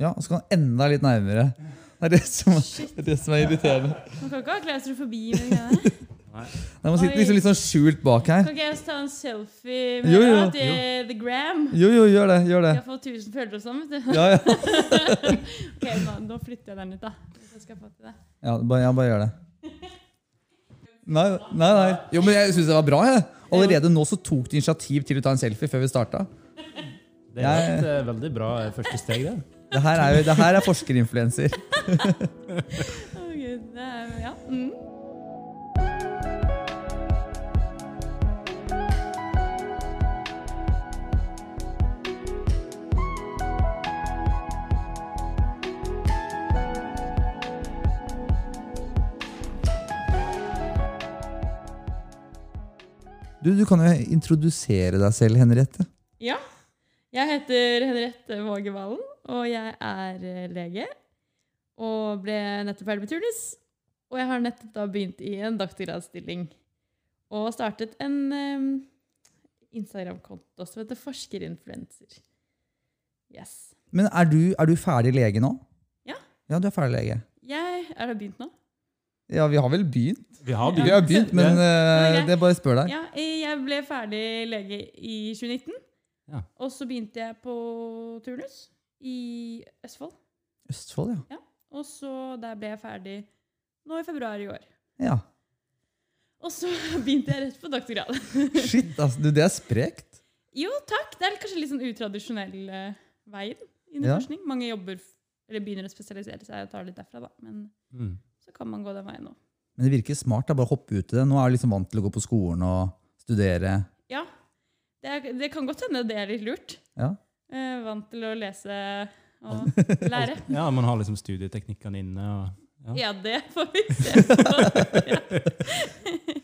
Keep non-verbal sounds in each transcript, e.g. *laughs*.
Ja, og så kan han enda litt nærmere. Det er det som, det er, det som er irriterende. Man kan ikke ha klaustrofobi med greiene der. Nei, Man sitter liksom litt sånn skjult bak her. Kan ikke jeg ta en selfie med Jo, jo. deg til The Gram? Jo, jo, gjør det. gjør det. Jeg får 1000 følgere og sånn, vet du. *laughs* Ja, ja. Ok, nå, nå flytter jeg den ut, da. Hvis jeg skal få til det. Ja, bare, ja, bare gjør det. Nei, nei. nei. Jo, men jeg syns det var bra. Jeg. Allerede nå så tok du initiativ til å ta en selfie før vi starta. Det er et jeg... veldig bra eh, første steg, det. Det her er, jo, det her er forskerinfluenser. Å, Gud, det er, ja. Mm. Du, du kan jo introdusere deg selv, Henriette. ja. Jeg heter Henriette Våge Valen, og jeg er eh, lege. Og ble nettopp ferdig med turnus. Og jeg har nettopp da begynt i en doktorgradsstilling. Og startet en um, Instagram-konto som heter Forskerinfluenser. Yes. Men er du, er du ferdig lege nå? Ja. Ja, du er ferdig lege. Jeg Er det begynt nå? Ja, vi har vel begynt? Vi har Vi har begynt, men Det greit. det er bare spør deg. Ja, jeg ble ferdig lege i 2019. Ja. Og så begynte jeg på turnus i Østfold. Østfold, ja. ja. Og så der ble jeg ferdig nå i februar i år. ja. Og så *laughs* begynte jeg rett på doktorgrad. *laughs* Shit, altså, du, det er sprekt. Jo, takk. Det er kanskje litt sånn utradisjonell uh, veien inn i Ja. forskning. Mange jobber, eller begynner å spesialisere seg og tar litt derfra, da. Men Mm. så kan man gå den veien nå. Men det virker smart. da, Bare hoppe ut i det. Nå er du liksom vant til å gå på skolen og studere. Ja, det, er, det kan godt hende det er litt lurt. Ja. Eh, vant til å lese og lære. *laughs* Ja, man har liksom studieteknikkene inne. Og, ja. Ja, det får vi se på. *laughs*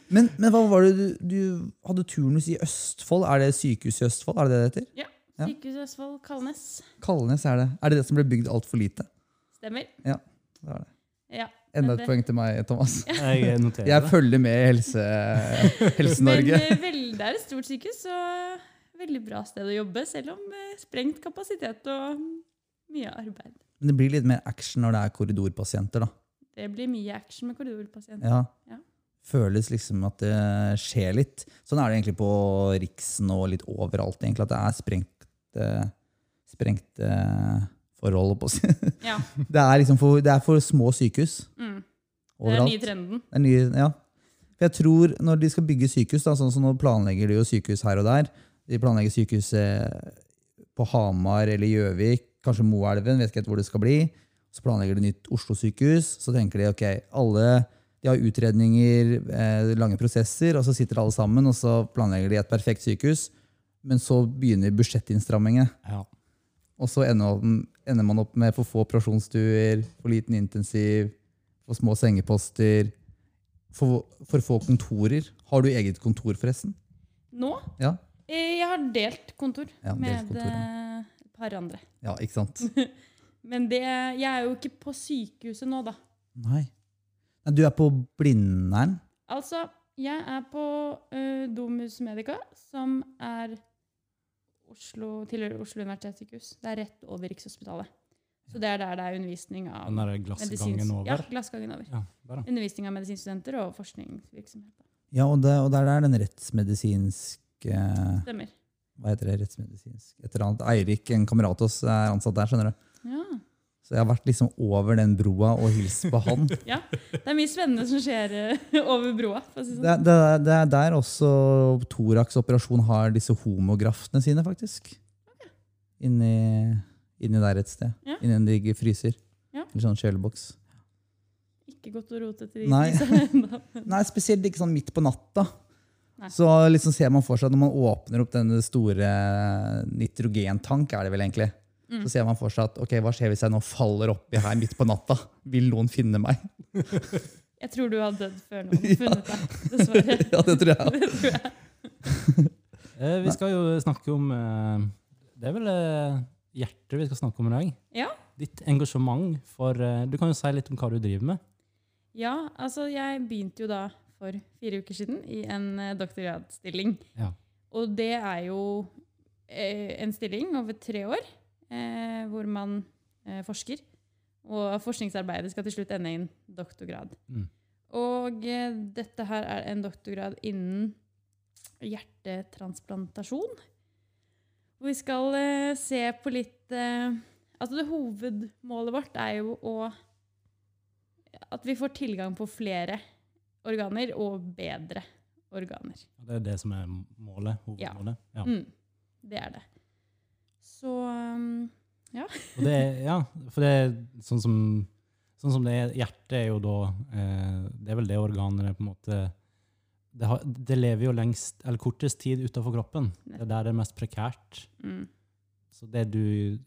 Men, men hva var det du, du hadde turnus i Østfold? Er det sykehus i Østfold? Er det det det heter? Ja. Sykehus i Østfold, Kalnes. Kalnes er det. Er det det som ble bygd altfor lite? Stemmer. Det er det. Ja. Enda et det- poeng til meg, Thomas. *laughs* Jeg noterer Jeg følger med i Helse- Men Helse-Norge. eh, vel, det er et stort sykehus og veldig bra sted å jobbe, selv om eh, sprengt kapasitet og mye arbeid. Men det blir litt mer action når det er korridorpasienter, da. Det blir mye action med korridorpasienter. Ja. Ja. Føles liksom at det skjer litt. Sånn er det egentlig på Riksen og litt overalt, egentlig, at det er sprengte, sprengte forhold. på å si. Ja. *laughs* Det er liksom for, det er for små sykehus Mm. Det er den nye trenden. Det er nye, ja. For jeg tror når de skal bygge sykehus, da, sånn som nå planlegger de jo sykehus her og der. De planlegger sykehus eh, på Hamar eller Gjøvik, kanskje Moelven, vet ikke helt hvor det skal bli. Så planlegger de nytt Oslo-sykehus. Så tenker de ok, alle de har utredninger, eh, lange prosesser, og så sitter alle sammen og så planlegger de et perfekt sykehus. Men så begynner budsjettinnstrammingene. Ja. Og så ender, man- opp med for få operasjonsstuer, for liten intensiv, for små sengeposter, for, for få kontorer. Har du eget kontor, forresten? Nå Ja, Jeg har delt kontor Ja, delt med kontor, ja. eh, et par andre. ja ikke sant? *laughs* Men det, jeg er jo ikke på sykehuset nå, da. Nei. Men Du er på Blindern? Altså, jeg er på uh, Domus Medica, som er Oslo, tilhører Oslo universitetssykehus. Det er rett over Rikshospitalet. Så det er der det er undervisning av Den der glassgangen over. Ja, glassgangen over. Ja, der. Undervisning av medisinstudenter og forskningsvirksomhet. Ja, og, det, og der er den rettsmedisinske Stemmer. Hva heter det? rettsmedisinsk? Et eller annet. Eirik, en kamerat av oss, er ansatt der. skjønner du. Ja. Så jeg har vært liksom over den broa og hilst på han. *laughs* ja. Det er mye spennende som skjer eh, *laughs* over broa. Si det Det, sånn. det, er- det er der også Thorax operasjon har disse homograftene sine, faktisk. Inni, inni der et sted. Ja. Inni en digg fryser. Ja. Eller sånn kjøleboks. Ikke godt å rote til de Nei. *laughs* Nei, spesielt ikke sånn midt på natta. Nei. Så liksom ser man for seg at når man åpner opp denne store nitrogentank, er det vel egentlig, Mm. så ser man for seg at ok, hva skjer hvis jeg nå faller oppi her midt på natta? Vil noen finne meg? *laughs* Jeg tror du har dødd før noen *laughs* har funnet deg, dessverre. *laughs* ja, det tror jeg. Det tror jeg. Eh, vi skal jo snakke om eh, Det er vel eh, hjertet vi skal snakke om i dag. Ja. Ditt engasjement for eh, Du kan jo si litt om hva du driver med. Ja, altså jeg begynte jo da for fire uker siden i en eh, doktorgradsstilling. Ja. Og det er jo eh, en stilling over tre år, eh, hvor man forsker. Og forskningsarbeidet skal til slutt ende i en doktorgrad. Mm. Og dette her er en doktorgrad innen hjertetransplantasjon. Hvor vi skal se på litt Altså det hovedmålet vårt er jo å At vi får tilgang på flere organer og bedre organer. Det er det som er målet? Hovedmålet? Ja. Mm, det er det. Så um, Og det, ja, for det er sånn som, sånn som det er, hjertet er jo da eh, Det er vel det organet på en måte det, har, det lever jo lengst, eller kortest tid utenfor kroppen. Det er der det er mest prekært. mm, Så det du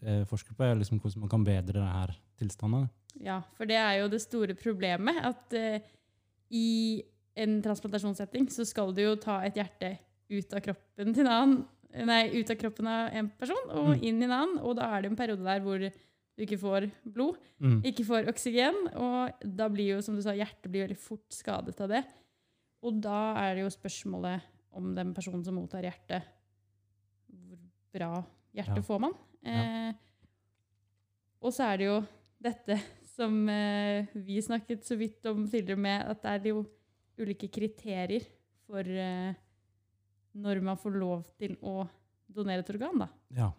eh, forsker på, er liksom hvordan man kan bedre det her tilstandene. Ja, for det er jo det store problemet. At eh, i en transplantasjonssetting så skal du jo ta et hjerte ut av kroppen til en annen, nei, ut av kroppen av en person og Mm. inn i en annen. Og da er det en periode der hvor du ikke får blod, Mm. ikke får oksygen. Og da blir jo, som du sa, hjertet blir veldig fort skadet av det. Og da er det jo spørsmålet om den personen som mottar hjertet, hvor bra hjerte Ja. får man? Eh, og så er det jo dette som eh, vi snakket så vidt om tidligere med, at det er jo ulike kriterier for eh, når man får lov til å donere et organ, da. Ja.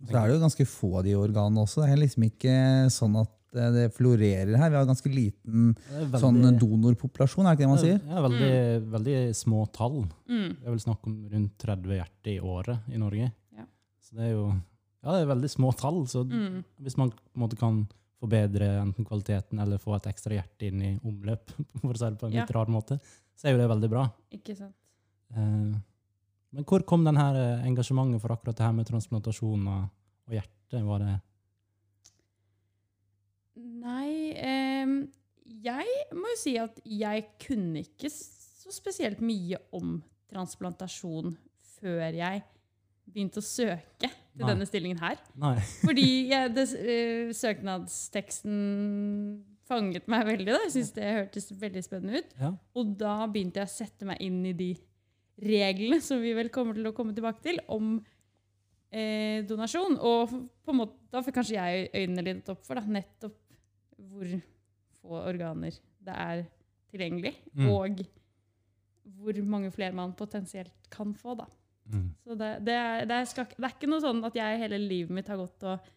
Så er det jo ganske få av de organene også. Det er liksom ikke sånn at eh, det florerer her. Vi har ganske liten veldig- sånn donorpopulasjon, er det ikke det man sier? Ja, veldig, veldig små tall. Mm. Det er vel snakk om rundt 30 hjerter i året i Norge. Ja. Så det er jo ja, det er veldig små tall. Så Mm. hvis man på en måte kan forbedre enten kvaliteten eller få et ekstra hjerte inn i omløp, *laughs* for å si det på en Ja. litt rar måte, så er jo det veldig bra. Ikke sant? Eh, men hvor kom denne eh, engasjementet for akkurat det her med transplantasjon og, og hjerte? Var det Nei eh, Jeg må jo si at jeg kunne ikke så spesielt mye om transplantasjon før jeg begynte å søke til Nei. denne stillingen her. Nei. *laughs* Fordi ja, det, eh, søknadsteksten fanget meg veldig. da. Jeg syntes det hørtes veldig spennende ut. Ja. Og da begynte jeg å sette meg inn i de reglene som vi vel kommer til å komme tilbake til, om eh, donasjon. Og på en måte, da fikk kanskje jeg øynene litt opp for da, nettopp hvor få organer det er tilgjengelig, Mm. og hvor mange flere man potensielt kan få. da. Mm. Så det, det, er, det, er, det er ikke noe sånn at jeg hele livet mitt har gått og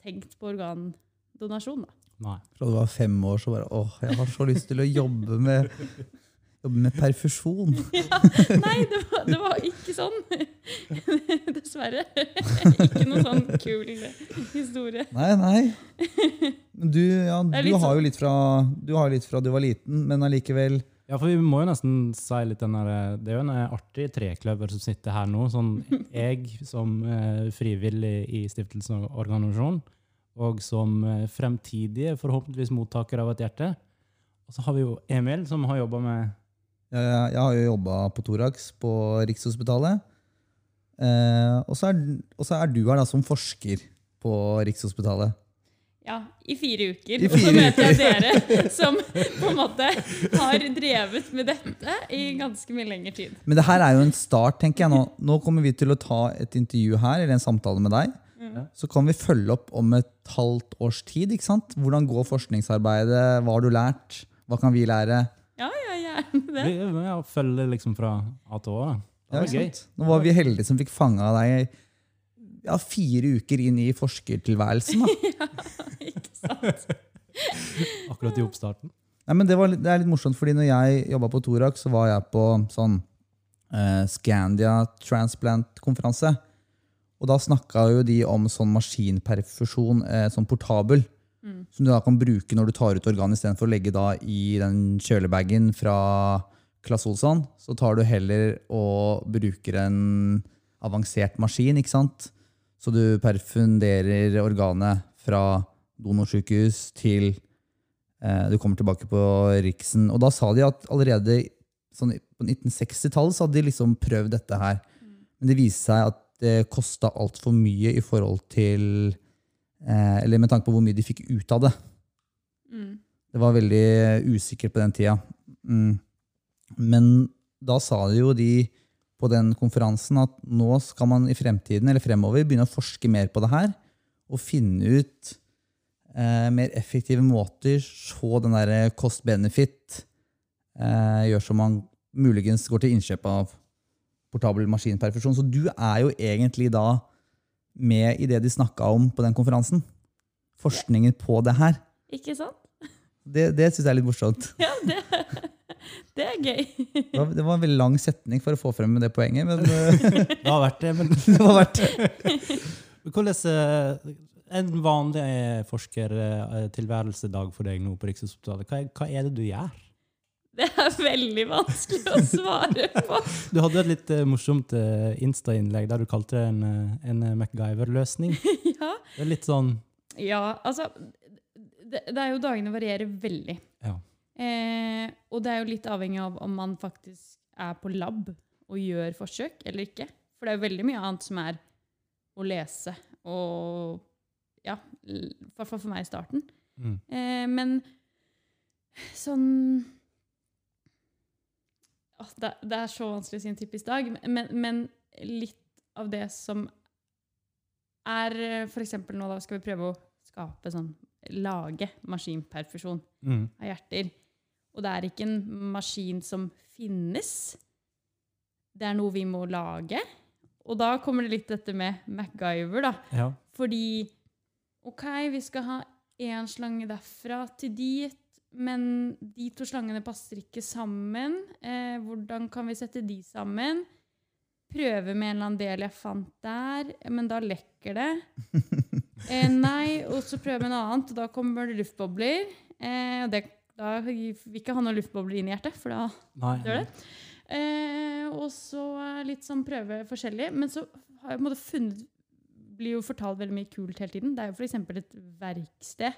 tenkt på organdonasjon. da. Nei. Fra du var fem år, så bare åh, jeg har så lyst til å jobbe med, jobbe med perfusjon. *laughs* Nei, det var, det var ikke sånn. *laughs* Dessverre. Ikke noe sånn kul historie. Nei, nei. Men du, ja, er du har jo sånn- litt fra du har litt fra du var liten, men allikevel Ja, for vi må jo nesten si litt den der, Det er jo en eh, artig trekløver som sitter her nå. Sånn *laughs* jeg som eh, frivillig i stiftelsen og organisasjonen, og som eh, fremtidige, forhåpentligvis mottaker av et hjerte. Og så har vi jo Emil, som har jobba med Jeg, jeg har jo jobba på Thorax på Rikshospitalet. Eh, og, så er, og så er du her da som forsker på Rikshospitalet. Ja, i fire uker. I Og så møter jeg dere som på en måte har drevet med dette i ganske mye lengre tid. Men det her er jo en start, tenker jeg. Nå, nå kommer vi til å ta et intervju her, eller en samtale med deg. Så kan vi følge opp om et halvt års tid. ikke sant? Hvordan går forskningsarbeidet? Hva har du lært? Hva kan vi lære? Ja, ja, gjerne det. Vi ja, følger liksom fra A til Å. Det Ja, var ikke gøy. Nå var vi heldige som fikk fanga deg ja, fire uker inn i forskertilværelsen. da. *laughs* *laughs* Sant? *laughs* Akkurat i oppstarten. Nei, men det, var, litt- det er litt morsomt, fordi når jeg jobba på Thorax, så var jeg på sånn eh, Scandia Transplant-konferanse. Og da snakka jo de om sånn maskinperfusjon, eh, sånn portabel, som du da kan bruke når du tar ut organ istedenfor å legge da i den kjølebagen fra Claes Olsson. Så tar du heller og bruker en avansert maskin, ikke sant? Så du perfunderer organet fra donorsykehus til Eh, Du kommer tilbake på Riksen. Og da sa de at allerede sånn, på 1960-tallet så hadde de liksom prøvd dette her. Men det viste seg at det kosta altfor mye i forhold til eh, Eller med tanke på hvor mye de fikk ut av det. Mm. Det var veldig usikkert på den tida. Mm. Men da sa de jo de på den konferansen at nå skal man i fremtiden eller fremover begynne å forske mer på det her. Og finne ut mer effektive måter så den der cost-benefit eh, gjør som man muligens går til innkjøp av portabel maskinperfusjon. Så du er jo egentlig da med i det de snakka om på den konferansen. Forskningen på det her. Ikke sant? Det, det syns jeg er litt morsomt. *laughs* Ja, det, det er gøy. Det var, det var en veldig lang setning for å få frem det poenget, men *laughs* eh, Det har vært det, men *laughs* det var verdt det. hvordan eh, en vanlig eh, forskertilværelsedag for deg nå på Rikshospitalet, hva, hva er det du gjør? Det er veldig vanskelig å svare på. *laughs* Du hadde et litt eh, morsomt eh, Insta-innlegg der du kalte det en, eh, en eh, MacGyver-løsning. *laughs* Ja, Det er litt sånn ja altså det, det er jo Dagene varierer veldig. Ja. Eh, og det er jo litt avhengig av om man faktisk er på lab og gjør forsøk eller ikke. For det er jo veldig mye annet som er å lese og Ja, i hvert fall for meg i starten. mm. Eh, men sånn Åh, det, det er så vanskelig å si en typisk dag, men, men litt av det som er For eksempel nå da skal vi prøve å skape sånn Lage maskinperfusjon Mm. av hjerter. Og det er ikke en maskin som finnes. Det er noe vi må lage. Og da kommer det litt dette med MacGyver, da. Ja. Fordi OK, vi skal ha én slange derfra til dit, men de to slangene passer ikke sammen. Eh, hvordan kan vi sette de sammen? Prøve med en eller annen del jeg fant der, men da lekker det. *laughs* Eh, nei, og så prøve med en annet, og da kommer det luftbobler. Eh, det, da vil vi ikke ha noen luftbobler inn i hjertet, for da Nei. Gjør det? Eh, og så litt sånn prøve forskjellig. Men så har jeg på en måte funnet blir jo fortalt veldig mye kult hele tiden. Det er jo f.eks. et verksted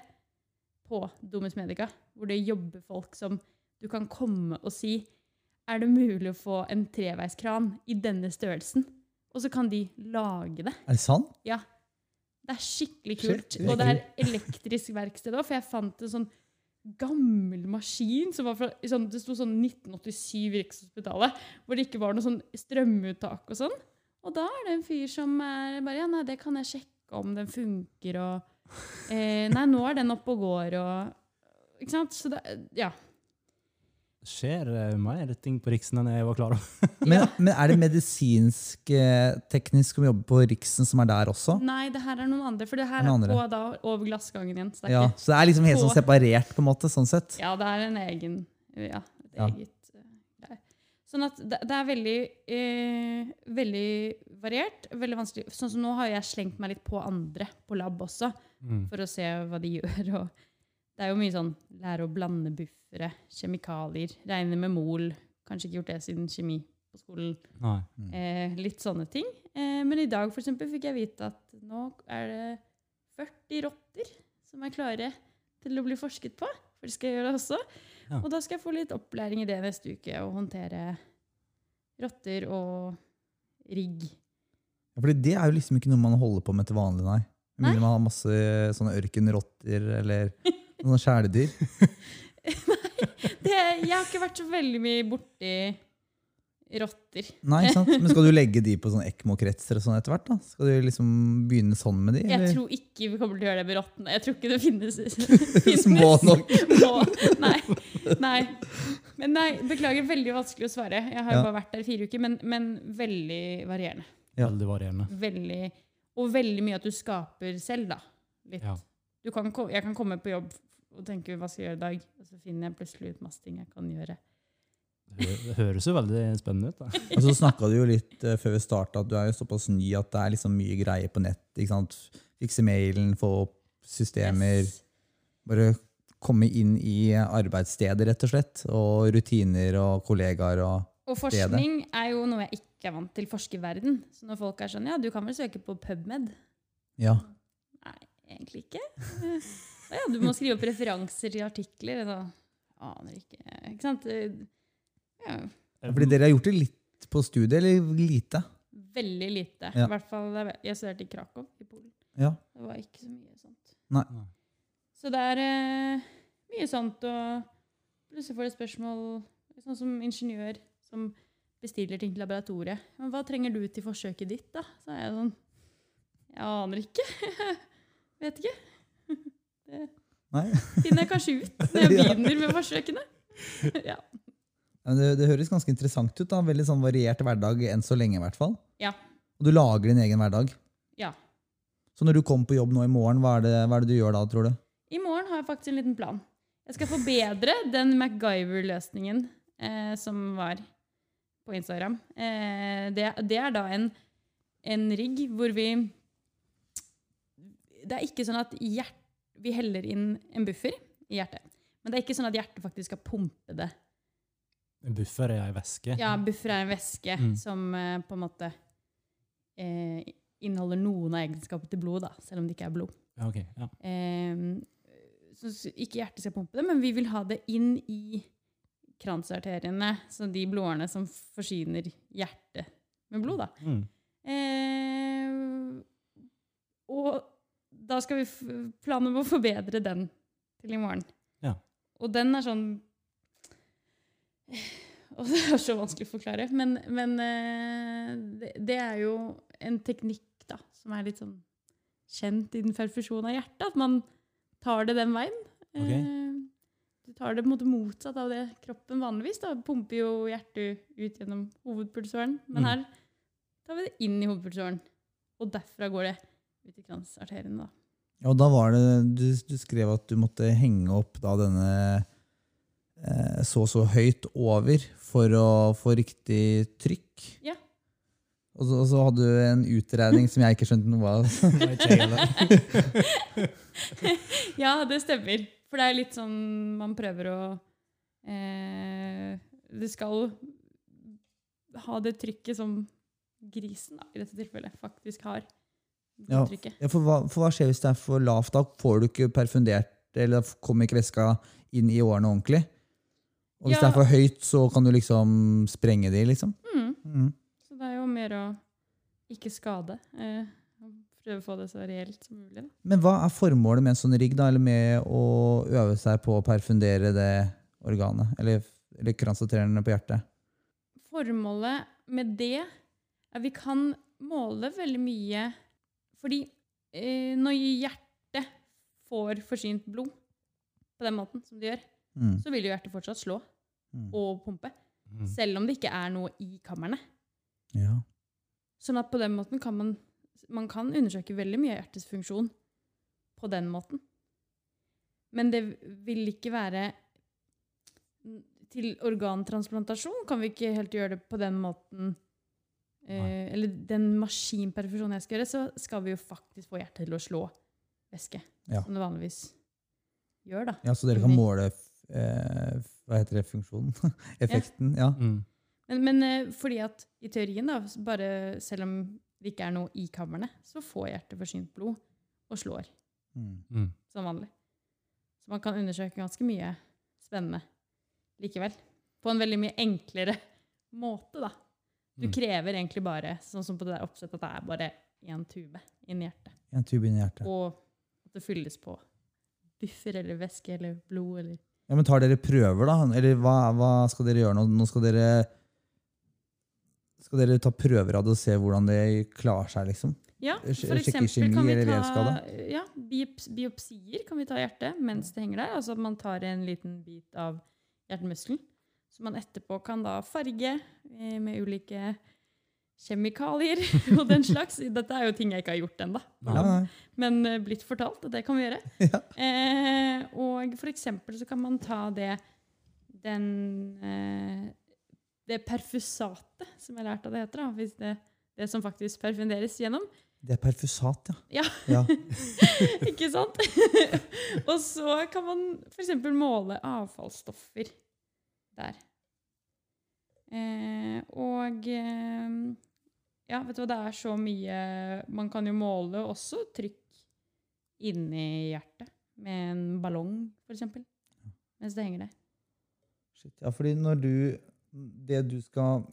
på Domus Medica hvor det jobber folk som du kan komme og si Er det mulig å få en treveiskran i denne størrelsen? Og så kan de lage det. Er det sant? Ja. Det er skikkelig kult. er Og det er elektrisk verksted òg, for jeg fant en sånn gammel maskin som var fra sånn, Det sto sånn 1987 Rikshospitalet, hvor det ikke var noe sånn strømuttak og sånn. Og da er det en fyr som er bare Ja, nei, det kan jeg sjekke om den funker, og eh, Nei, nå er den oppe og går, og Ikke sant? Så det Ja. skjer eh, mer ting på Riksen enn jeg var klar over. *laughs* Men, men er det medisinsk eh, teknisk som jobber på Riksen, som er der også? Nei, det her er noen andre, for det her er på da over glassgangen igjen. Så det er Ja, ikke så det er liksom helt sånn separert, på en måte, sånn sett? Ja, det er en egen Ja, et Ja. eget. Sånn at det, det er veldig, eh, veldig variert. Veldig vanskelig. Sånn som nå har jeg slengt meg litt på andre på lab også, Mm. for å se hva de *laughs* gjør. Og det er jo mye sånn lære å blande buffere, kjemikalier, regne med mol. Kanskje ikke gjort det siden kjemi på skolen. Mm. Eh, litt sånne ting. Eh, men i dag for eksempel, fikk jeg vite at nå er det 40 rotter som er klare til å bli forsket på. For det skal jeg gjøre også. Ja. Og da skal jeg få litt opplæring i det neste uke, å håndtere rotter og rigg. Ja, fordi det er jo liksom ikke noe man holder på med til vanlig, nei. Med Nei. mindre man har masse sånne ørkenrotter eller sånne kjæledyr. *laughs* Det, jeg har ikke vært så veldig mye borti rotter. Nei, sant? Men skal du legge de på sånne ECMO-kretser og sånn etter hvert? da? Skal du liksom begynne sånn med de? Jeg tror ikke vi kommer til å gjøre det med rottene. Jeg tror ikke det finnes, *laughs* finnes Små nok. *laughs* Små. Nei. Nei. Men nei, beklager, veldig vanskelig å svare. Jeg har jo Ja. bare vært der i fire uker, men, men veldig varierende. Ja. Veldig varierende. Veldig, og veldig mye at du skaper selv, da. Litt. Ja. Du kan, jeg kan komme på jobb og tenke hva skal jeg gjøre i dag, og så finner jeg plutselig ut masse ting jeg kan gjøre. Det høres jo veldig spennende ut. da. *laughs* Og så snakka du jo litt uh, før vi starta at du er jo såpass ny at det er liksom mye greier på nett. ikke sant? Fikse mailen, få opp systemer. Yes. Bare komme inn i arbeidsstedet, rett og slett. Og rutiner og kollegaer og Og forskning er jo noe jeg ikke er vant til forskerverden. Så når folk er sånn, ja, du kan vel søke på PubMed? Ja. Nei, egentlig ikke. *laughs* Å ja, du må skrive opp referanser til artikler. Da. Aner ikke. Ikke sant? Ja, Fordi dere har gjort det litt på studiet, eller lite? veldig lite. Ja. I hvert fall, jeg- studerte i Krakow i Polen. Ja. Det var ikke så mye sånt. Nei. Nei. Så det er eh, mye sånt, og plutselig får du spørsmål Sånn som ingeniør som bestiller ting til laboratoriet. Men hva trenger du til forsøket ditt, da? Så er jeg sånn Jeg aner ikke. *laughs* Vet ikke. *laughs* Det, Nei? Finner jeg kanskje ut når jeg *laughs* begynner med forsøkene. Ja. Men Det, det høres ganske interessant ut. da. Veldig sånn variert hverdag enn så lenge. i hvert fall. Ja. Og du lager din egen hverdag. ja. Så når du kommer på jobb nå i morgen, hva er det, hva er det du gjør da, tror du? I morgen har jeg faktisk en liten plan. Jeg skal forbedre den MacGyver-løsningen eh, som var på Instagram. Eh, det, det er da en, en rigg hvor vi Det er ikke sånn at hjert, vi heller inn en buffer i hjertet. Men det er ikke sånn at hjertet faktisk skal pumpe det. En buffer er ei væske. Ja, buffer er en væske Mm. som eh, på en måte eh, inneholder noen av egenskapene til blod, da, selv om det ikke er blod. Ja, ok, ja. Ikke hjertet skal pumpe det, men vi vil ha det inn i kransarteriene, så de blodårene som forsyner hjertet med blod. Da. Mm. Eh, og da skal vi planen plane om å forbedre den til i morgen. Ja. Og den er sånn *sighs* Og det er så vanskelig å forklare, men, men eh, det, det er jo en teknikk da, som er litt sånn kjent innen perfusjon av hjertet, at man tar det den veien. Okay. Eh, du tar det på en måte motsatt av det kroppen vanligvis. Da pumper jo hjertet ut gjennom hovedpulsåren, men Mm. her tar vi det inn i hovedpulsåren. Og derfra går det ut i kransarteriene. da. Og da var det, du, du skrev at du måtte henge opp da denne eh, så så høyt over for å få riktig trykk. Ja. Og så, og så hadde du en utregning som jeg ikke skjønte noe av. *laughs* *laughs* Ja, det stemmer. For det er litt sånn man prøver å eh, Du skal ha det trykket som grisen, da, i dette tilfellet, faktisk har. Ja, Ja, for, hva, for hva skjer hvis det er for lavt? Da får du ikke perfundert, eller kommer ikke væska inn i årene ordentlig. Og hvis Ja. det er for høyt, så kan du liksom sprenge de, liksom. Mm. Mm. Så å gjøre å ikke skade. Eh, prøve å få det så reelt som mulig. Da. Men hva er formålet med en sånn rigg, da? Eller med å øve seg på å perfundere det organet? Eller, eller kransarterene på hjertet? Formålet med det er at vi kan måle veldig mye Fordi eh, når hjertet får forsynt blod på den måten som det gjør, Mm. så vil jo hjertet fortsatt slå Mm. og pumpe. Mm. Selv om det ikke er noe i kamrene. Ja. Sånn at på den måten kan man, man kan undersøke veldig mye av hjertets funksjon på den måten. Men det vil ikke være Til organtransplantasjon kan vi ikke helt gjøre det på den måten. Eh, eller den maskinperfusjonen jeg skal gjøre, så skal vi jo faktisk få hjertet til å slå væske. Ja. Som det vanligvis gjør, da. ja, så dere kan måle eh, Hva heter det? Funksjonen? *laughs* Effekten? Ja. Mm. Men, men eh, fordi at i teorien, da, bare selv om det ikke er noe i kammerne, så får hjertet forsynt blod og slår Mm. Mm. som vanlig. Så man kan undersøke ganske mye spennende likevel. På en veldig mye enklere *laughs* måte, da. Du Mm. krever egentlig bare, sånn som på det der oppsettet, at det er bare én tube inni hjertet. En tube inn i hjertet. Og at det fylles på buffer eller væske eller blod eller Ja, men Tar dere prøver, da? Eller hva, hva skal dere gjøre nå? Nå skal dere Skal dere ta prøver av det og se hvordan det klarer seg, liksom? Ja, for eksempel kan vi ta ja, biopsier kan vi ta i hjertet mens det henger der. Altså at man tar en liten bit av hjertemuskelen. Som man etterpå kan da farge eh, med ulike kjemikalier *laughs* og den slags. Dette er jo ting jeg ikke har gjort ennå, men eh, blitt fortalt at det kan vi gjøre. *laughs* Ja. Eh, og for eksempel så kan man ta det den eh, det perfusatet, som jeg har lært at det heter. da, hvis det, det som faktisk perfunderes gjennom. Det er perfusat, ja. Ja. ja. *laughs* Ikke sant? *laughs* og så kan man f.eks. måle avfallsstoffer der. Eh, og eh, ja, vet du hva, det er så mye Man kan jo måle også trykk inni hjertet med en ballong, f.eks. Mens det henger der. Shit. Ja, fordi når du det, du skal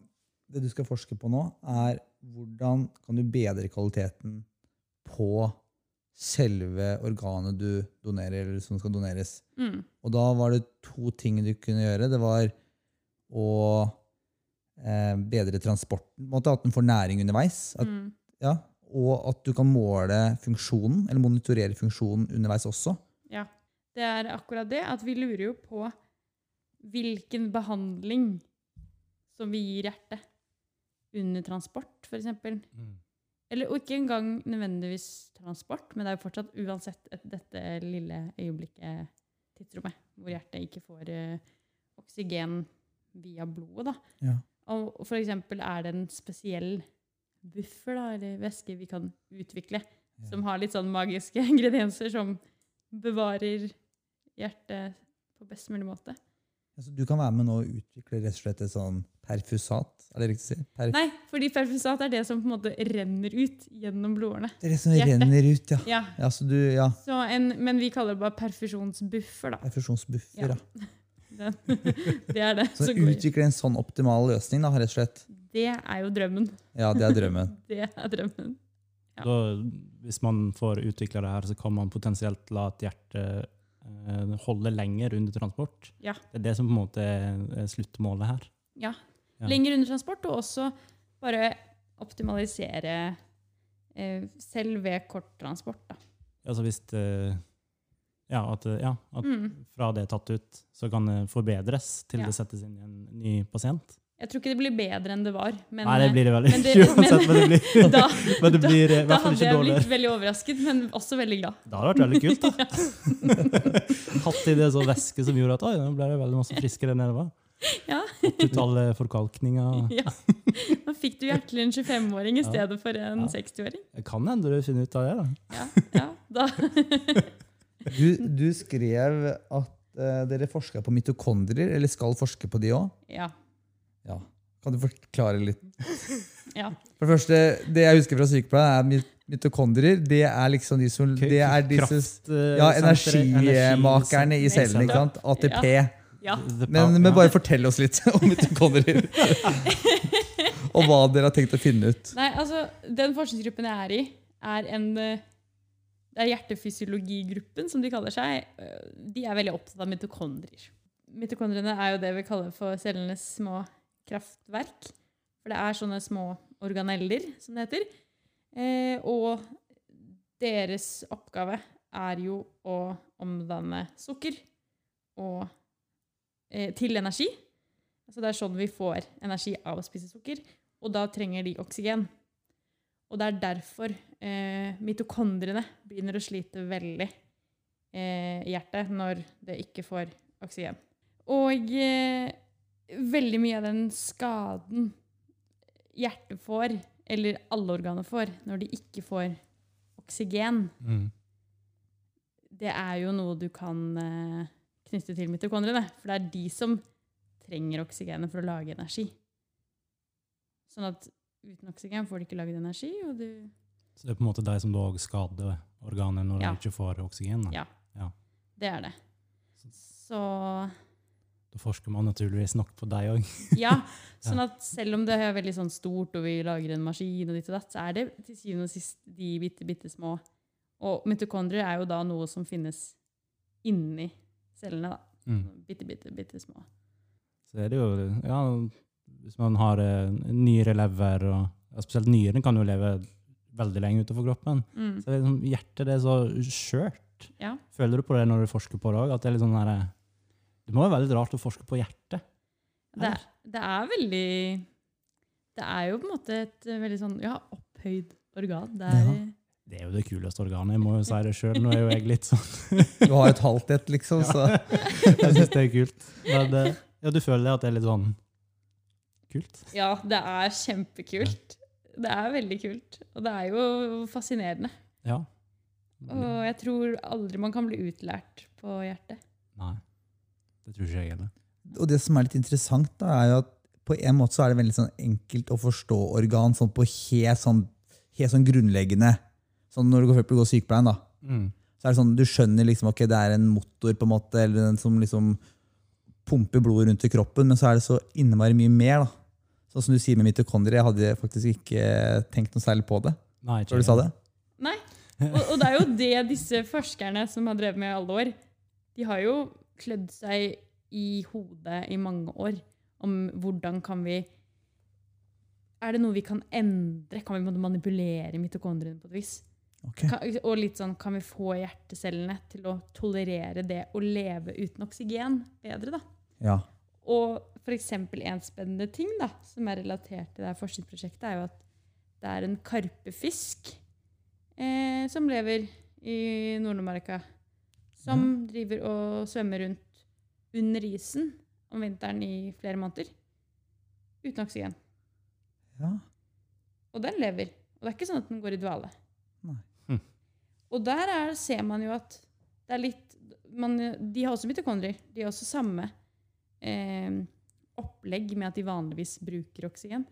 det du skal forske på nå, er hvordan kan du bedre kvaliteten på selve organet du donerer, eller som skal doneres. Mm. Og da var det to ting du kunne gjøre. Det var å eh, bedre transporten, måte, at den får næring underveis. At, Mm. ja, og at du kan måle funksjonen, eller monitorere funksjonen underveis også. Ja. det er akkurat det at vi lurer jo på hvilken behandling som vi gir hjertet under transport, f.eks. Mm. Eller og ikke engang nødvendigvis transport, men det er jo fortsatt uansett et, dette lille øyeblikket, tidsrommet, hvor hjertet ikke får uh, oksygen via blodet. Da. Ja. Og for eksempel er det en spesiell buffer da, eller væske vi kan utvikle, som har litt sånn magiske *laughs* ingredienser som bevarer hjertet på best mulig måte. Altså, du kan være med nå og utvikle rett og slett et sånn perfusat. Er det riktig å si? Per Nei, fordi perfusat er det som på en måte renner ut gjennom blodårene. det er det som Hjertet. renner ut, ja. Ja, ja, så du, ja. så en, men vi kaller det bare perfusjonsbuffer, da. Perfusjonsbuffer, Ja. ja. *laughs* Den, *laughs* det er det. Så utvikle en sånn optimal løsning, da, rett og slett. det er jo drømmen. Ja, det er drømmen. *laughs* Det er drømmen. Ja. Da, hvis man får utvikla det her, så kan man potensielt la et hjerte eh, holde lenger under transport. Ja. Det er det som på en måte er sluttmålet her. Ja. Ja. Lenger under transport, og også bare optimalisere eh, selv ved kort transport. Da. Altså hvis det, ja, at, ja, at Mm. fra det er tatt ut, så kan det forbedres til Ja. det settes inn i en ny pasient. Jeg tror ikke det blir bedre enn det var. Men, Nei, det blir det veldig ikke uansett, *laughs* *laughs* men det blir, eh, da, men det blir da, i hvert fall hadde jeg dårligere. blitt veldig overrasket, men også veldig glad. Det hadde vært veldig kult, da. *laughs* Hatt i det så væske som gjorde at oi, nå ble det veldig masse friskere enn det var. Ja. Fått ut alle. Ja. Da fikk du hjertelig en 25-åring i stedet for en Ja. 60-åring. Det kan hende du finner ut av det. da. Ja, ja, da. *laughs* Du, du skrev at uh, dere forska på mitokondrier, eller skal forske på de òg. Ja. Ja. Kan du forklare litt? ja. For det første, Det jeg husker fra sykepleien, er mit- mitokondrier. Det er liksom de som Det er disse Kraft, eh, ja, energimakerne i energi- cellen. ikke sant? ATP. Ja. Men, men bare fortell oss litt om mitokondrier. *laughs* Og hva dere har tenkt å finne ut. Nei, altså, den forskningsgruppen jeg er i, er en eh, Det er hjertefysiologigruppen, som de kaller seg. Eh, De er veldig opptatt av mitokondrier. Mitokondriene er jo det vi kaller for cellenes små kraftverk. For det er sånne små organeller, som det heter. Eh, og deres oppgave er jo å omdanne sukker og, eh, til energi. Altså det er sånn vi får energi av å spise sukker. Og da trenger de oksygen. Og det er derfor eh, mitokondriene begynner å slite veldig eh, i hjertet når det ikke får oksygen. Og eh, veldig mye av den skaden hjertet får, eller alle organer får, når de ikke får oksygen, Mm. det er jo noe du kan eh, knytte til mitokondriene. For det er de som trenger oksygenet for å lage energi. Sånn at uten oksygen får de ikke laget energi, og du Så det er på en måte de som da òg skader organet når Ja. de ikke får oksygen. Ja. Ja. Det er det. Så da forsker man naturligvis nok på deg òg. *laughs* ja. Sånn at selv om det er veldig sånn stort, og vi lager en maskin, og ditt og datt, så er det til syvende og sist de bitte, bitte små. Og mitokondrier er jo da noe som finnes inni cellene. da. Mm. Bitte, bitte, bitte små. Så er det jo ja, Hvis man har uh, nyere lever og Spesielt nyrene kan jo leve veldig lenge utenfor kroppen. Mm. Så liksom, hjertet det er så skjørt. Ja. Føler du på det når du forsker på det òg? Det sånn der, Det må være veldig rart å forske på hjertet. Det, det er veldig Det er jo på en måte et eh, veldig sånn ja, opphøyd organ. Det er, Ja. Det er jo det kuleste organet, jeg må jo si det sjøl. Nå er jo jeg litt sånn *laughs* Du har et halvt et, liksom. Så. *laughs* Jeg syns det er kult. Men det, ja, du føler at det er litt sånn kult? ja, det er kjempekult. Det er veldig kult. Og det er jo fascinerende. Ja. Og jeg tror aldri man kan bli utlært på hjertet. Nei. Det tror ikke jeg heller. Og det som er litt interessant, da, er jo at på en måte så er det veldig sånn enkelt å forstå organ sånn på helt sånn, helt sånn grunnleggende. Sånn når du går, for går sykepleien, da. Mm. Så er det sånn, Du skjønner liksom, ok, det er en motor på en måte, eller den som liksom pumper blodet rundt i kroppen, men så er det så innmari mye mer. da. Sånn som du sier med mitokondrier, jeg hadde faktisk ikke tenkt noe særlig på det. Nei, ikke Før du sa det. Nei. Og, og det er jo det disse forskerne som har drevet med i alle år, de har jo klødd seg i hodet i mange år om hvordan kan vi Er det noe vi kan endre? Kan vi manipulere mitokondriene på et vis? Ok. Ka- Og litt sånn, kan vi få hjertecellene til å tolerere det å leve uten oksygen bedre, da? Ja. Og eksempel en spennende ting da, som er relatert til det her forskningsprosjektet, er jo at det er en karpefisk eh, som lever i Nord-Amerika, som driver og svømmer rundt under isen om vinteren i flere måneder uten oksygen. ja. Og den lever. Og det er ikke sånn at den går i dvale. Og der er, ser man jo at det er litt man, De har også mitokondrier. De har også samme eh, opplegg med at de vanligvis bruker oksygen.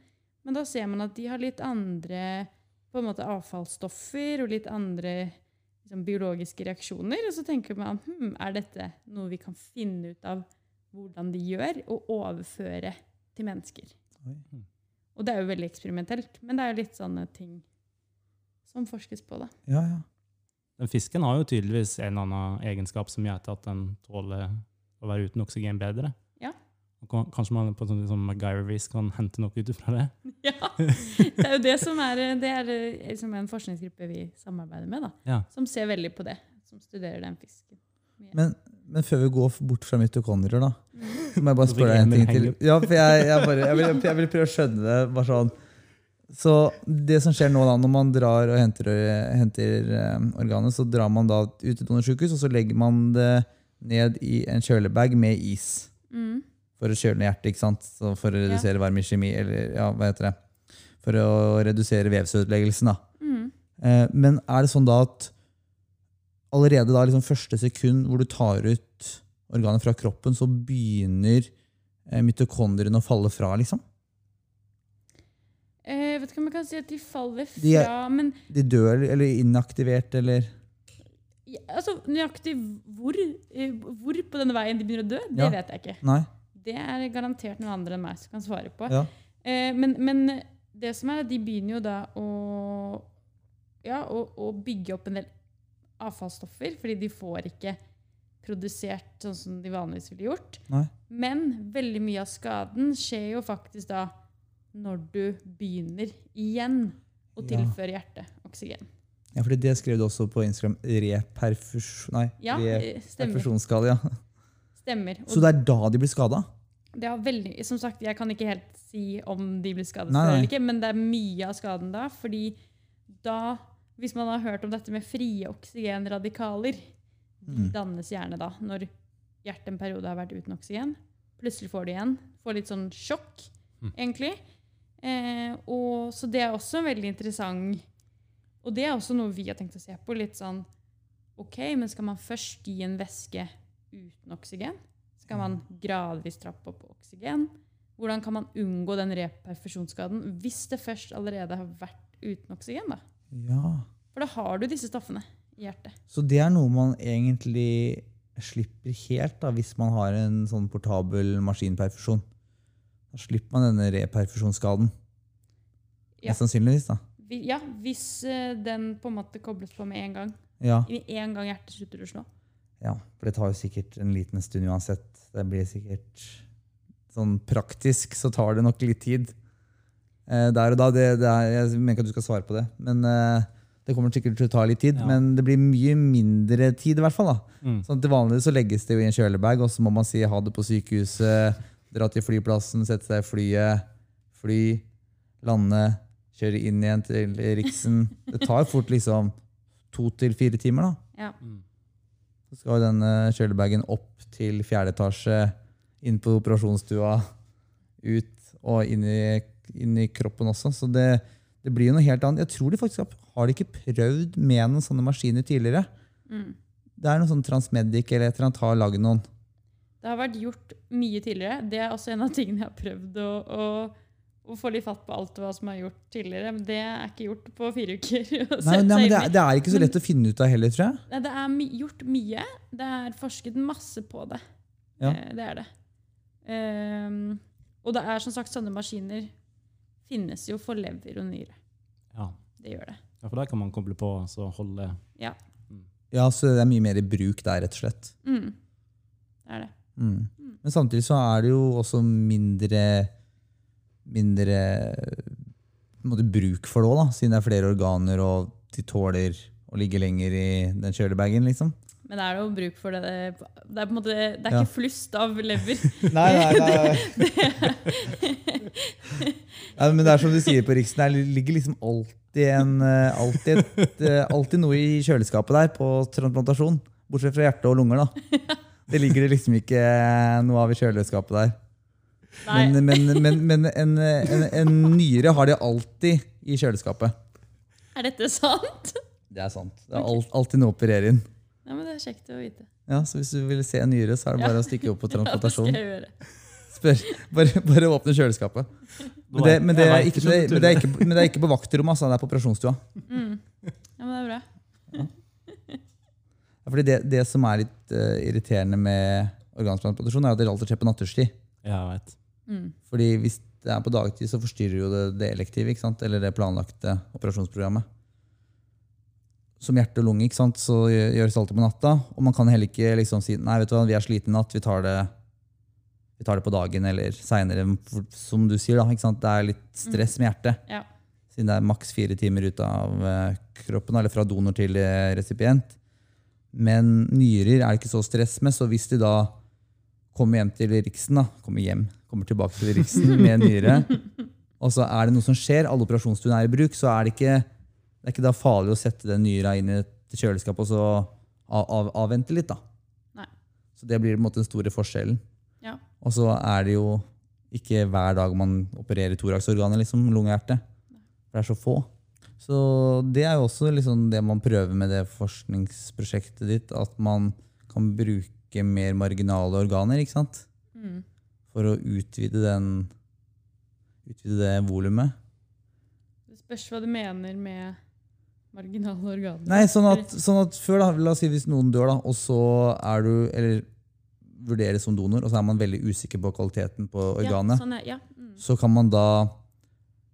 Men da ser man at de har litt andre på en måte avfallsstoffer og litt andre liksom, biologiske reaksjoner. Og så tenker man hm, er dette noe vi kan finne ut av hvordan de gjør, og overføre til mennesker. Oi. Og det er jo veldig eksperimentelt, men det er jo litt sånne ting som forskes på. da. Ja, ja. Den fisken har jo tydeligvis en eller annen egenskap som gjør at den tåler å være uten oksygen bedre. Ja. Og Kanskje man på sånn som MacGyver-vis kan hente noe ut fra det? *laughs* Ja, Det er jo det som er, det er liksom en forskningsgruppe vi samarbeider med, da, Ja. som ser veldig på det. Som studerer den fisken. Men, men før vi går bort fra mitokondrier, da, Mm. må jeg bare spørre deg en ting til. Ja, for jeg, jeg, bare, jeg, vil, jeg vil prøve å skjønne det. bare sånn. Så det som skjer nå da, når man drar og henter, henter eh, organet, så drar man da ut til donorsykehus, og så legger man det ned i en kjølebag med is. Mm. For å kjøle ned hjertet, ikke sant? Så for å redusere i kjemi, eller ja, hva heter det? For å redusere vevsødeleggelsen, da. Mm. Eh, men er det sånn da at allerede da liksom første sekund hvor du tar ut organet fra kroppen, så begynner eh, mitokondriene å falle fra, liksom? Eh, Jeg vet ikke om jeg kan si at de faller fra, De er- men De dør eller inaktivert, eller ja, altså, nøyaktig hvor, eh, hvor på denne veien de begynner å dø, det Ja. vet jeg ikke. Nei? Det er garantert noen andre enn meg som kan svare på. Ja. Eh, men, men det som er, de begynner jo da å, ja, å, å bygge opp en del avfallsstoffer, fordi de får ikke produsert sånn som de vanligvis ville gjort. Nei. Men veldig mye av skaden skjer jo faktisk da når du begynner igjen å tilføre hjertet oksygen. Ja, for det skrev du også på Instagram. Reperfusjon... Nei, Ja, eh, reperfusjonsskade. Ja. stemmer. Og Så det er da de blir skada? det veldig, som sagt, jeg kan ikke helt si om de blir skadet Nei, nei. eller ikke, men det er mye av skaden da, fordi da, hvis man har hørt om dette med frie oksygenradikaler, de Mm. dannes gjerne da, når hjertet en periode har vært uten oksygen. Plutselig får det igjen. Får litt sånn sjokk, Mm. egentlig. Eh, og, så det er også veldig interessant. Og det er også noe vi har tenkt å se på. Litt sånn OK, men skal man først gi en væske uten oksygen? Skal man gradvis trappe opp oksygen? Hvordan kan man unngå den reperfusjonsskaden hvis det først allerede har vært uten oksygen? da? Ja. For da har du disse stoffene i hjertet. Så det er noe man egentlig slipper helt da, hvis man har en sånn portabel maskinperfusjon. Da slipper man denne reperfusjonsskaden. Ja. Mest sannsynligvis, da. Ja, hvis eh, den på en måte kobles på med en gang. Ja. Med en gang hjertet slutter å slå. ja, for det tar jo sikkert en liten stund uansett. Det blir sikkert sånn praktisk så tar det nok litt tid. Eh, der og da, det, det er, Jeg mener ikke at du skal svare på det, men eh, det kommer sikkert til å ta litt tid. Ja. Men det blir mye mindre tid, i hvert fall. da. Mm. Sånn, til vanlig så legges det jo i en kjølebag, og så må man si ha det på sykehuset, dra til flyplassen, sette seg i flyet, fly, lande, kjøre inn igjen til Riksen. *laughs* Det tar fort liksom to til fire timer. da. Ja. Mm. Så skal jo den eh, kjølebagen opp til fjerde etasje, inn på operasjonsstua, ut og inn i, inn i kroppen også. Så det, det blir jo noe helt annet. Jeg tror de faktisk har, de ikke prøvd med noen sånne maskiner tidligere. Mm. Det er noe sånn Transmedic eller et eller annet har lagd noen. Det har vært gjort mye tidligere. Det er også en av tingene jeg har prøvd å, å, å få litt fatt på alt hva som er gjort tidligere. Men det er ikke gjort på fire uker. *laughs* Nei, nei, men det, er, det er ikke så lett å finne ut av heller, tror jeg. Nei, det er my gjort mye. Det er forsket masse på det. Ja. Eh, det er det. Um, og det er som sagt sånne maskiner finnes jo for lever og nyre. Ja. Det gjør det. ja, for der kan man koble på og holde Ja. Ja, så det er mye mer i bruk der, rett og slett. Mm. Det er det. Mm. Men samtidig så er det jo også mindre mindre måte, bruk for det òg, siden det er flere organer, og de tåler å ligge lenger i den kjølebagen, liksom. Men det er det jo bruk for det Det er på en måte, det er Ja. ikke flust av lever. *laughs* Nei, nei, nei. *laughs* ja, men det er som du sier på Riksen, det ligger liksom alltid, en, eh, alltid, et, eh, alltid noe i kjøleskapet der på transplantasjon. Bortsett fra hjerte og lunger, da. *laughs* Det ligger det liksom ikke noe av i kjøleskapet der. Men, men, men, men en, en, en nyre har de alltid i kjøleskapet. Er dette sant? Det er sant. Det er alt, alltid noe å operere inn. Ja, men Det er kjekt å vite. Ja, så hvis du vil se en nyre, så er det bare å stikke opp på *laughs* Ja, det skal jeg gjøre. Spør, bare, bare åpne kjøleskapet. Men det, men, det er ikke, men, det, er ikke, men det er ikke på vaktrommet, altså. Det er på operasjonsstua. Mm. Ja, men det er bra. Fordi det, det som er litt uh, irriterende med organtransplantasjon, er at det alltid skjer på nattestid. Ja, jeg vet. Mm. Fordi hvis det er på dagtid, så forstyrrer jo det det elektive, ikke sant? eller det planlagte operasjonsprogrammet. Som hjerte og lunge, ikke sant? så gjøres det alltid på natta. Og man kan heller ikke liksom si nei, vet du hva, vi er slitne i natt, vi tar det, vi tar det på dagen eller seinere. Som du sier, da. Ikke sant? Det er litt stress med hjertet. Ja. Siden det er maks fire timer ut av eh, kroppen, eller fra donor til eh, resipient. Men nyrer er det ikke så stress med, så hvis de da kommer hjem til Riksen, da, kommer hjem, kommer tilbake til Riksen *laughs* med nyre, og så er det noe som skjer, alle operasjonsstuene er i bruk, så er det ikke, det er ikke da farlig å sette den nyra inn i et kjøleskap og så av, av, avvente litt. da. Nei. Så det blir på en måte den store forskjellen. Ja. Og så er det jo ikke hver dag man opererer thoraxorganet, liksom, lunge og hjerte. For det er så få. Så det er jo også liksom det man prøver med det forskningsprosjektet ditt, at man kan bruke mer marginale organer, ikke sant? Mm. For å utvide den utvide det volumet. Det spørs hva du mener med marginale organer. Nei, sånn at, sånn at før, da, la oss si hvis noen dør, da, og så er du Eller vurderes som donor, og så er man veldig usikker på kvaliteten på organet. Ja, sånn er, ja. Mm. så kan man da,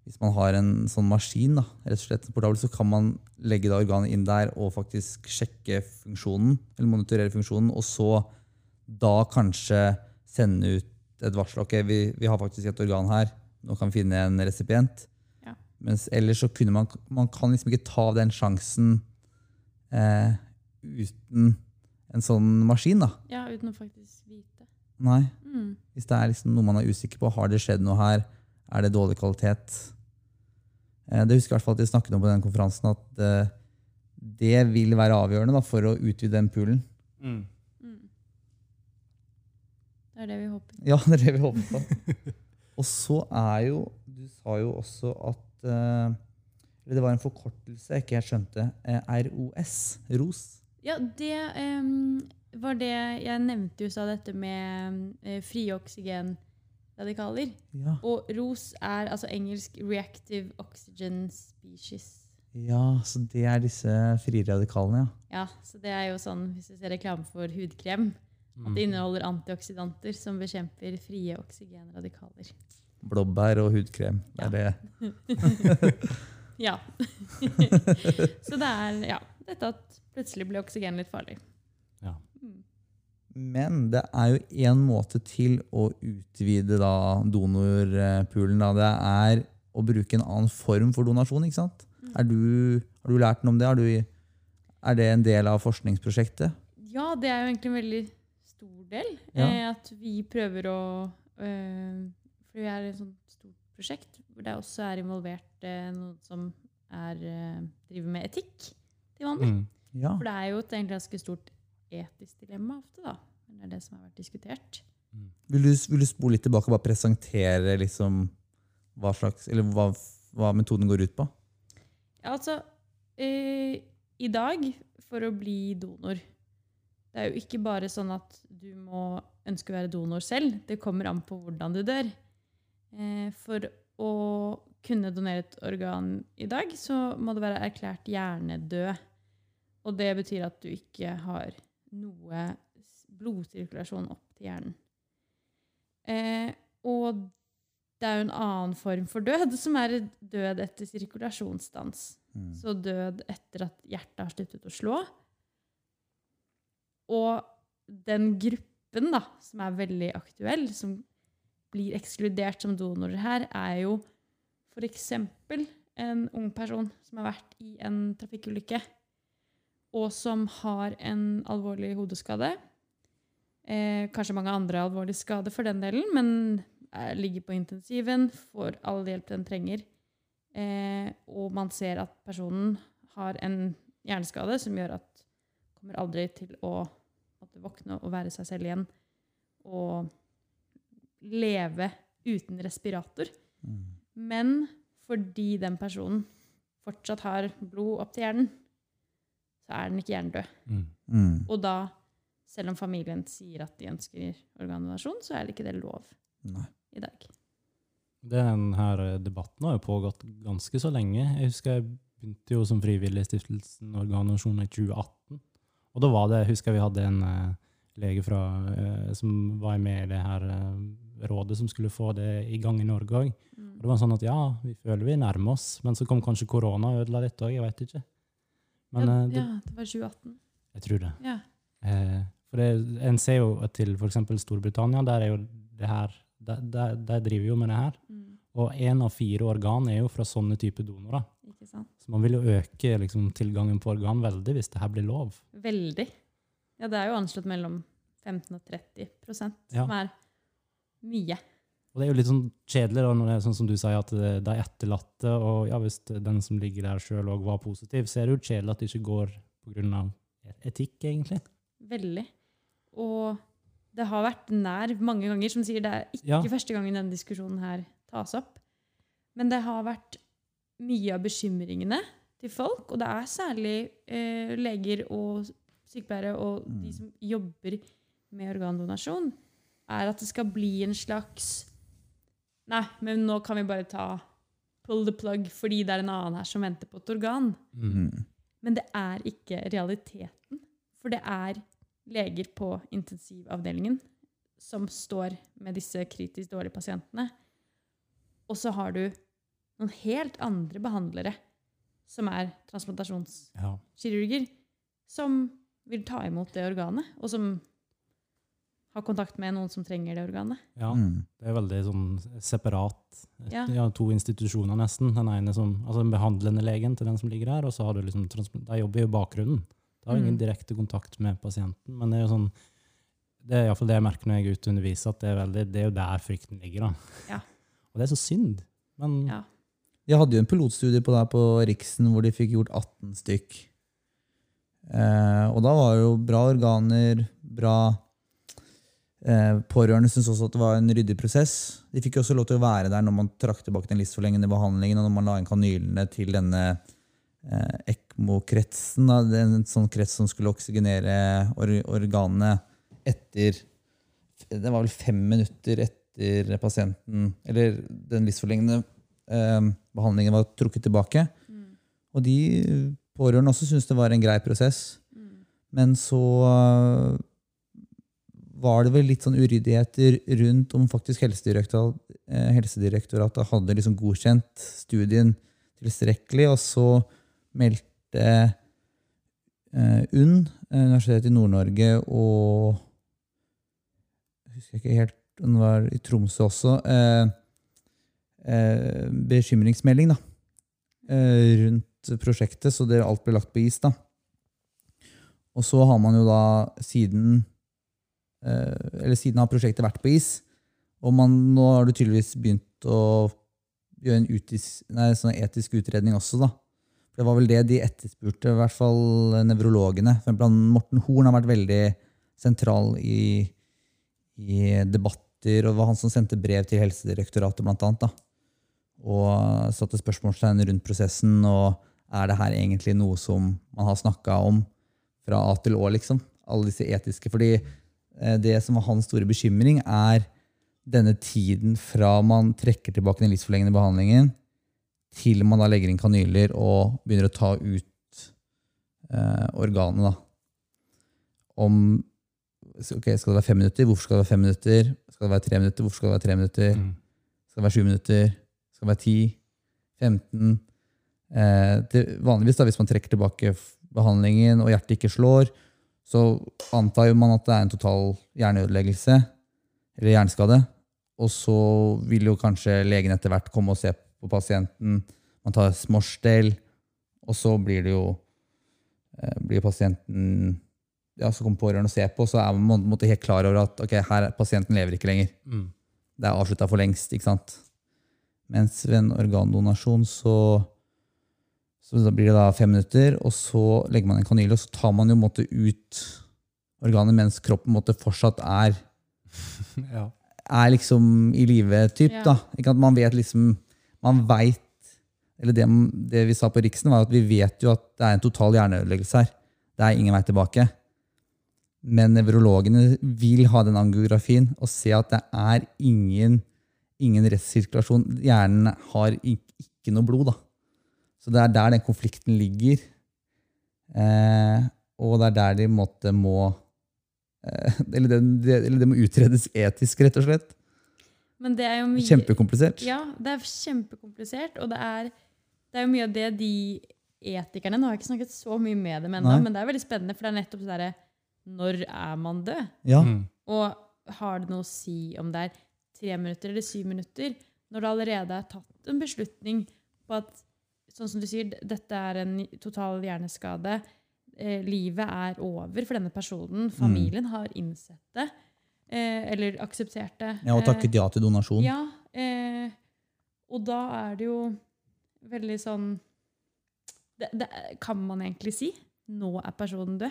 hvis man har en sånn maskin, da, rett og slett portabel, så kan man legge det organet inn der og faktisk sjekke funksjonen, eller monitorere funksjonen, og så da kanskje sende ut et varsel. Ok, vi, vi har faktisk et organ her, nå kan vi finne en resipient. Ja. Mens ellers så kunne man, man kan liksom ikke ta den sjansen eh, uten en sånn maskin, da. ja, uten å faktisk vite. Nei. Mm. Hvis det er liksom noe man er usikker på, har det skjedd noe her, er det dårlig kvalitet? Eh, Det husker jeg i hvert fall at de snakket om på den konferansen, at eh, det vil være avgjørende da, for å utvide den poolen. Mm. Det er det vi håper. Ja, *laughs* det er det vi håper på. Og så er jo Du sa jo også at eh, eller Det var en forkortelse jeg ikke helt skjønte. ROS. ROS. Ja, det um, var det Jeg nevnte jo sa dette med frie oksygenradikaler. Ja. Og ROS er altså engelsk Reactive Oxygen Species. ja, så det er disse frie radikalene, ja. Ja, så det er jo sånn, Hvis du ser reklame for hudkrem, at det inneholder antioksidanter som bekjemper frie oksygenradikaler. Blåbær og hudkrem. Det er det. *laughs* Ja. *laughs* så det er ja, dette at plutselig ble oksygen litt farlig. Men det er jo én måte til å utvide da donorpoolen. Da. Det er å bruke en annen form for donasjon. ikke sant? Er du, har du lært noe om det? Er, du, er det en del av forskningsprosjektet? Ja, det er jo egentlig en veldig stor del. Ja. Eh, at vi prøver å eh, For vi er et sånt stort prosjekt hvor det også er involvert eh, noen som er, eh, driver med etikk til vanlig. Mm. Ja. For det er jo et egentlig ganske stort etisk dilemma ofte, da. Men Det er det som har vært diskutert. Vil, du, vil du spole litt tilbake og bare presentere liksom hva, slags, eller hva, hva metoden går ut på? Ja, altså eh, I dag, for å bli donor Det er jo ikke bare sånn at du må ønske å være donor selv. Det kommer an på hvordan du dør. Eh, for å kunne donere et organ i dag, så må det være erklært hjernedød. Og det betyr at du ikke har noe blodsirkulasjon opp til hjernen. Eh, og det er jo en annen form for død, som er død etter sirkulasjonsstans. Mm. Så død etter at hjertet har sluttet å slå. Og den gruppen da, som er veldig aktuell, som blir ekskludert som donorer her, er jo f.eks. en ung person som har vært i en trafikkulykke. Og som har en alvorlig hodeskade. Eh, kanskje mange andre alvorlige skader for den delen, men eh, ligger på intensiven, får all hjelp den trenger. Eh, og man ser at personen har en hjerneskade som gjør at kommer aldri til å våkne og være seg selv igjen. Og leve uten respirator. Men fordi den personen fortsatt har blod opp til hjernen, så er den ikke hjernedød. Mm. Mm. Og da, selv om familien sier at de ønsker organdonasjon, så er det ikke det lov Nei. i dag. Den her eh, debatten har jo pågått ganske så lenge. Jeg husker jeg begynte jo som frivillig i Stiftelsen Organdonasjon i 2018. Og da var det, husker jeg vi hadde en uh, lege fra, uh, som var med i det her uh, rådet som skulle få det i gang i Norge òg. Mm. Det var sånn at ja, vi føler vi nærmer oss, men så kom kanskje korona og ødela litt òg, jeg veit ikke. Men ja, eh, det, ja, det var 2018. jeg tror det. Ja. Eh, for det, en ser jo til f.eks. Storbritannia, der er jo det her der, der, der driver jo med det her. Mm. Og én av fire organ er jo fra sånne typer donorer. Ikke sant? Så man vil jo øke liksom, tilgangen på organ veldig hvis det her blir lov. Veldig. Ja, det er jo anslått mellom 15 og 30 prosent, Ja. som er mye. Og det er jo litt sånn kjedelig da, når det er sånn som du sier, at det, er etterlatte, og ja, hvis den som ligger der sjøl òg var positiv, så er det jo kjedelig at det ikke går pga. etikk, egentlig. Veldig. Og det har vært nær mange ganger, som sier det er ikke Ja. første gangen denne diskusjonen her tas opp. Men det har vært mye av bekymringene til folk, og det er særlig eh, leger og sykepleiere og de som jobber med organdonasjon, er at det skal bli en slags Nei, men nå kan vi bare ta pull the plug fordi det er en annen her som venter på et organ. Mm. Men det er ikke realiteten. For det er leger på intensivavdelingen som står med disse kritisk dårlige pasientene. Og så har du noen helt andre behandlere som er transplantasjonskirurger, Ja. som vil ta imot det organet, og som har kontakt med noen som trenger det organet. ja. Mm. Det er veldig sånn separat. Ja. Ja, to institusjoner nesten. Den ene som, altså den behandlende legen til den som ligger her, og så har du liksom, de jobber jo i bakgrunnen. De har ingen Mm. direkte kontakt med pasienten, men det er jo sånn, det er i hvert fall det jeg merker når jeg er ute og underviser, at det er, veldig, det er jo der frykten ligger da. Ja. *laughs* Og det er så synd. Men Ja. De hadde jo en pilotstudie på der på Riksen hvor de fikk gjort 18 stykk. Eh, og da var det jo bra organer, bra Pårørende syntes også at det var en ryddig prosess. De fikk også lov til å være der når man trakk tilbake den livsforlengende behandlingen, og når man la inn kanylene til denne eh, ECMO-kretsen. En sånn krets som skulle oksygenere or organene etter Det var vel fem minutter etter pasienten Eller den livsforlengende eh, behandlingen var trukket tilbake. Mm. Og de pårørende også syntes det var en grei prosess. Mm. Men så var det vel litt sånn uryddigheter rundt om faktisk Helsedirektoratet, eh, Helsedirektoratet hadde liksom godkjent studien tilstrekkelig, og så meldte eh, UNN, eh, Universitetet i Nord-Norge, og jeg husker ikke helt den var i Tromsø også, eh, eh, bekymringsmelding da, rundt prosjektet, så det alt ble lagt på is. da. Og så har man jo da siden Eller siden har prosjektet vært på is. Og man, nå har du tydeligvis begynt å gjøre en utis, nei, sånn etisk utredning også, da. For det var vel det de etterspurte, i hvert fall nevrologene. Morten Horn har vært veldig sentral i, i debatter, og det var han som sendte brev til Helsedirektoratet, blant annet. da. Og satte spørsmålstegn rundt prosessen, og er det her egentlig noe som man har snakka om fra A til Å, liksom? Alle disse etiske. Fordi eh, det som var hans store bekymring, er denne tiden fra man trekker tilbake den livsforlengende behandlingen, til man da legger inn kanyler og begynner å ta ut eh, organet. da. Om ok, Skal det være fem minutter? Hvorfor skal det være fem minutter? Skal det være tre minutter? Hvorfor skal det være tre minutter? mm, Skal det være sju minutter? Skal det være ti? 15? Eh, det, vanligvis da, hvis man trekker tilbake behandlingen og hjertet ikke slår, så antar jo man at det er en total hjerneødeleggelse eller hjerneskade. Og så vil jo kanskje legen etter hvert komme og se på pasienten. Man tar småstell, og så blir det jo eh, blir pasienten ja, Så kommer pårørende og ser på, så er man måte helt klar over at okay, her, pasienten lever ikke lenger. Mm. Det er avslutta for lengst. ikke sant? Mens ved en organdonasjon så, så da blir det da fem minutter, og så legger man en kanyle, og så tar man jo måtte måte ut organet mens kroppen måtte måte fortsatt er, *laughs* Ja. er liksom i live. Typ, Ja. da. Ikke at man vet liksom Man veit Eller det, det vi sa på Riksen, var at vi vet jo at det er en total hjerneødeleggelse her. Det er ingen vei tilbake. Men nevrologene vil ha den angiografien og se at det er ingen, ingen restsirkulasjon. Hjernen har ikke, ikke noe blod. da. Så det er der den konflikten ligger. Eh, og det er der de måtte må eh, *laughs* eller, det, det, eller det må utredes etisk, rett og slett. Men det er jo mye Kjempekomplisert. Ja, det er kjempekomplisert, og det er, det er jo mye av det de etikerne Nå har jeg ikke snakket så mye med dem ennå, men det er veldig spennende, for det er nettopp det derre Når er man død? Ja. Mm. Og har det noe å si om det er tre minutter eller syv minutter, når det allerede er tatt en beslutning på at sånn som du sier, dette er en total hjerneskade, eh, livet er over for denne personen, familien har innsett det, eh, eller akseptert det. ja, og Eh, takket ja til donasjon. ja, eh, og da er det jo veldig sånn det, det, Kan man egentlig si nå er personen død?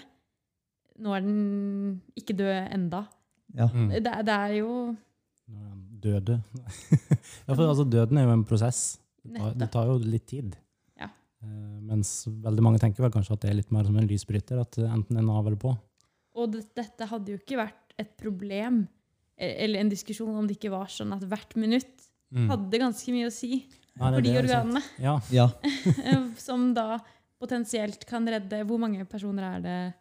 Nå er den ikke død enda. Ja. Mm. Det, det er jo døde. *laughs* ja, for altså, døden er jo en prosess. Det tar, det tar jo litt tid. Eh, mens veldig mange tenker vel kanskje at det er litt mer som en lysbryter. At enten en av eller på. Og det, dette hadde jo ikke vært et problem e- eller en diskusjon om det ikke var sånn at hvert minutt Mm. hadde ganske mye å si Nei, for de det organene. Ja, Ja. eh, *laughs* *laughs* Som da potensielt kan redde Hvor mange personer er det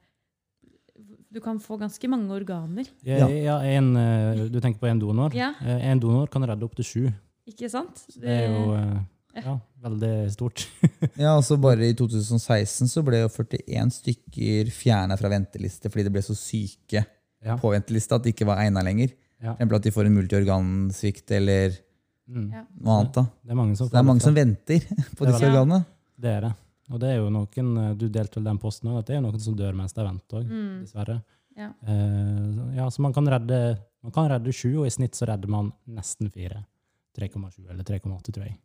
Du kan få ganske mange organer. ja. ja en, eh, du tenker på en donor. Ja, Eh, En donor kan redde opptil sju. ikke sant? Det er jo eh, ja, veldig stort. *laughs* Ja, altså Bare i 2016 så ble jo 41 stykker fjerna fra venteliste fordi de ble så syke Ja. på venteliste at de ikke var egna lenger. Ja. Eksempel at de får en multiorgansvikt eller Mm. Noe annet. da. Det er mange som det er mange som venter *laughs* på disse vel- organene. Det er det. Og det er jo noen, eh, du delte vel den posten òg, at det er noen som dør mens de venter òg, Mm. dessverre. Ja. Eh, ja, så man kan redde man kan redde sju, og i snitt så redder man nesten fire. 3,7 eller 3,8, tror jeg.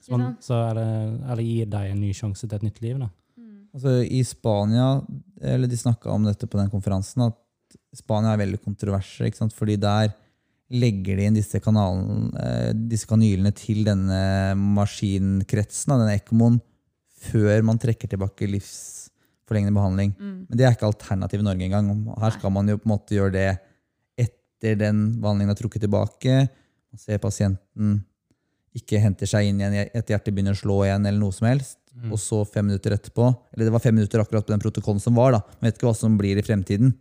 Ikke Så, man, så er det, eller gir deg en ny sjanse til et nytt liv. da. Mm. Altså I Spania, eller de snakka om dette på den konferansen, at Spania er veldig kontroverser. ikke sant? Fordi der legger de inn disse, kanalen, eh, disse kanylene til denne maskinkretsen, denne ECMOen, før man trekker tilbake livsforlengende behandling. Mm. Men det er ikke alternativ i Norge engang. Her skal man jo på en måte gjøre det etter den behandlingen er trukket tilbake. Man ser pasienten ikke henter seg inn igjen etter hjertet begynner å slå igjen, eller noe som helst. Mm. Og så fem minutter etterpå Eller det var fem minutter akkurat på den protokollen som var. da Man vet ikke hva som blir i fremtiden.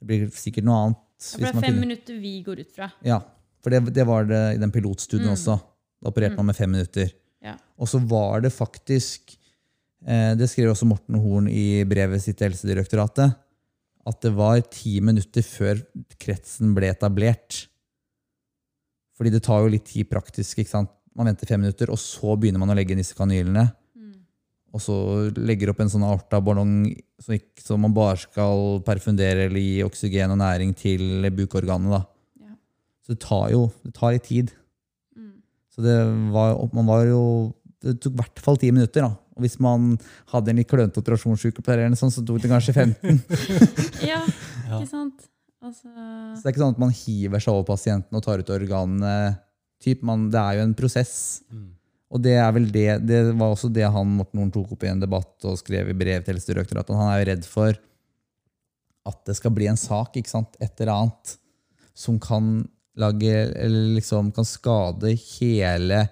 Det blir sikkert noe annet. Ja, for det er fem finner- minutter vi går ut fra. Ja, for det, det var det i den pilotstudien Mm. også. Da opererte man med fem minutter. Ja. Og så var det faktisk eh, Det skrev også Morten Horn i brevet sitt til Helsedirektoratet. At det var ti minutter før kretsen ble etablert. Fordi det tar jo litt tid praktisk. ikke sant? Man venter fem minutter, og så begynner man å legge inn disse kanylene. Mm. Og så legger opp en sånn aortaballong så, ikke, så man bare skal perfundere eller gi oksygen og næring til bukorganet. da. Ja. Så det tar jo det tar litt tid. Mm. Så det var, man var jo, det tok i hvert fall ti minutter. da. Og hvis man hadde en litt klønete operasjonssykepleier, sånn, så tok det kanskje 15. Ja, *laughs* Ja. ikke sant? Altså Så det er ikke sånn at man hiver seg over pasienten og tar ut organene. Typ. Man, det er jo en prosess. Mm. Og det er vel det, det var også det han Morten Horn tok opp i en debatt og skrev i brev til Helsedirektoratet. Han er jo redd for at det skal bli en sak, ikke sant, et eller annet, som kan lage, eller liksom kan skade hele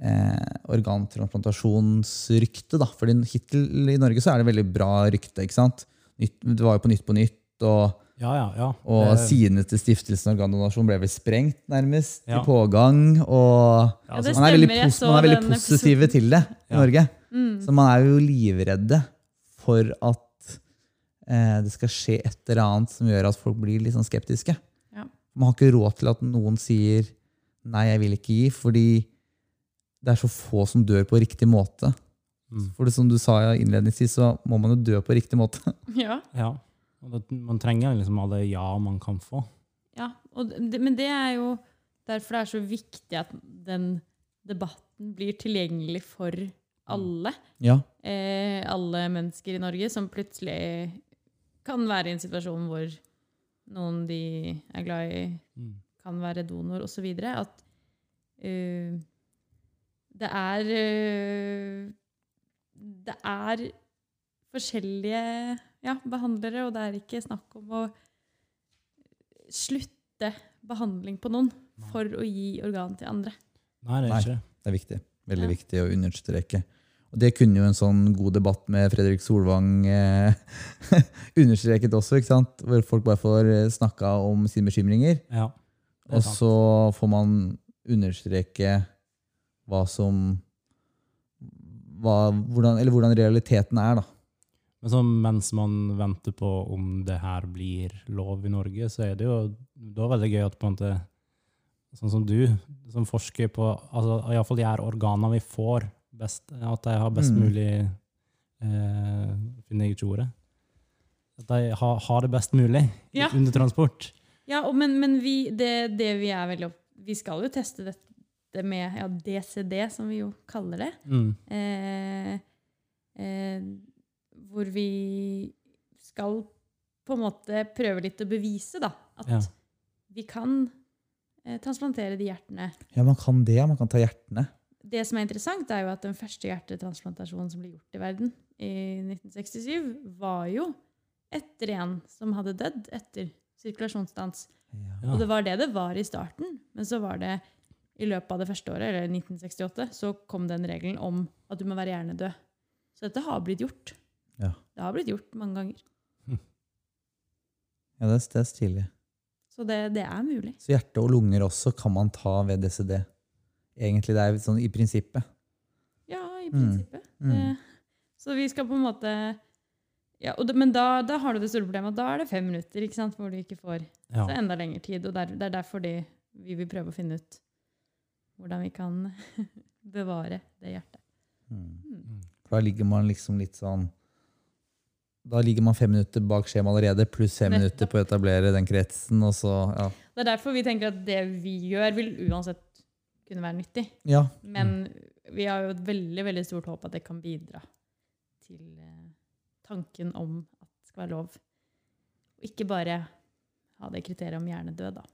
eh, organtransplantasjonsryktet. Fordi hittil i Norge så er det veldig bra rykte. ikke sant? Nytt, det var jo på Nytt på Nytt, og Ja, ja, ja. og Det- sidene til Stiftelsen Organdonasjon ble vel sprengt, nærmest, Ja. i pågang. og... altså, Man er veldig, pos man er veldig positive til det i Ja. Norge. Mm. Så man er jo livredde for at eh, det skal skje et eller annet som gjør at folk blir litt sånn skeptiske. Ja. Man har ikke råd til at noen sier nei, jeg vil ikke gi, fordi det er så få som dør på riktig måte. Mm. For det som du sa innledningsvis, så må man jo dø på riktig måte. Ja. Ja. Man trenger liksom alle ja man kan få. Ja, og det, men det er jo derfor det er så viktig at den debatten blir tilgjengelig for alle. Ja. Eh, alle mennesker i Norge som plutselig kan være i en situasjon hvor noen de er glad i, Mm. kan være donor osv. At uh, det er uh, Det er forskjellige ja, behandlere, og det er ikke snakk om å slutte behandling på noen for å gi organ til andre. Nei, det er ikke det. Det er viktig. Veldig Ja. viktig å understreke. Og det kunne jo en sånn god debatt med Fredrik Solvang eh, *laughs* understreket også, ikke sant? hvor folk bare får eh, snakka om sine bekymringer. Ja. Og sant. så får man understreke hva som hva, hvordan, Eller hvordan realiteten er, da. Men så mens man venter på om det her blir lov i Norge, så er det jo da veldig gøy at på en måte, sånn som du, som forsker på altså, iallfall de her organene vi får, best, at de har best Mm. mulig eh, Finner jeg ikke ordet. At de har, har det best mulig Ja. under transport. Ja, og, men, men vi, det, det vi er veldig opp... Vi skal jo teste dette med ja, DCD, som vi jo kaller det. Mm. Eh, eh, hvor vi skal på en måte prøve litt å bevise da, at Ja. vi kan eh, transplantere de hjertene. Ja, man kan det. Man kan ta hjertene. Det som er interessant, er jo at den første hjertetransplantasjonen som ble gjort i verden i 1967, var jo etter en som hadde dødd etter sirkulasjonsstans. Ja. Og det var det det var i starten. Men så var det i løpet av det første året, eller 1968, så kom den regelen om at du må være hjernedød. Så dette har blitt gjort. Ja. Det har blitt gjort mange ganger. *laughs* Ja, det, er- det er stilig. Så det, det er mulig. Så hjerte og lunger også kan man ta ved DCD. Egentlig det er sånn i prinsippet. Ja, i Mm. prinsippet. Mm. Det, så vi skal på en måte ja, og det, Men da, da har du det store problemet at da er det fem minutter ikke sant, hvor du ikke får Ja. så enda lengre tid. Og der, det er derfor de, vi vil prøve å finne ut hvordan vi kan *laughs* bevare det hjertet. Mm. Mm. For da ligger man liksom litt sånn Da ligger man fem minutter bak skjema allerede, pluss fem Nettopp. minutter på å etablere den kretsen, så Ja. Det er derfor vi tenker at det vi gjør, vil uansett kunne være nyttig. ja. Men vi har jo et veldig veldig stort håp at det kan bidra til eh, tanken om at det skal være lov. Og ikke bare ha det kriteriet om hjernedød, da.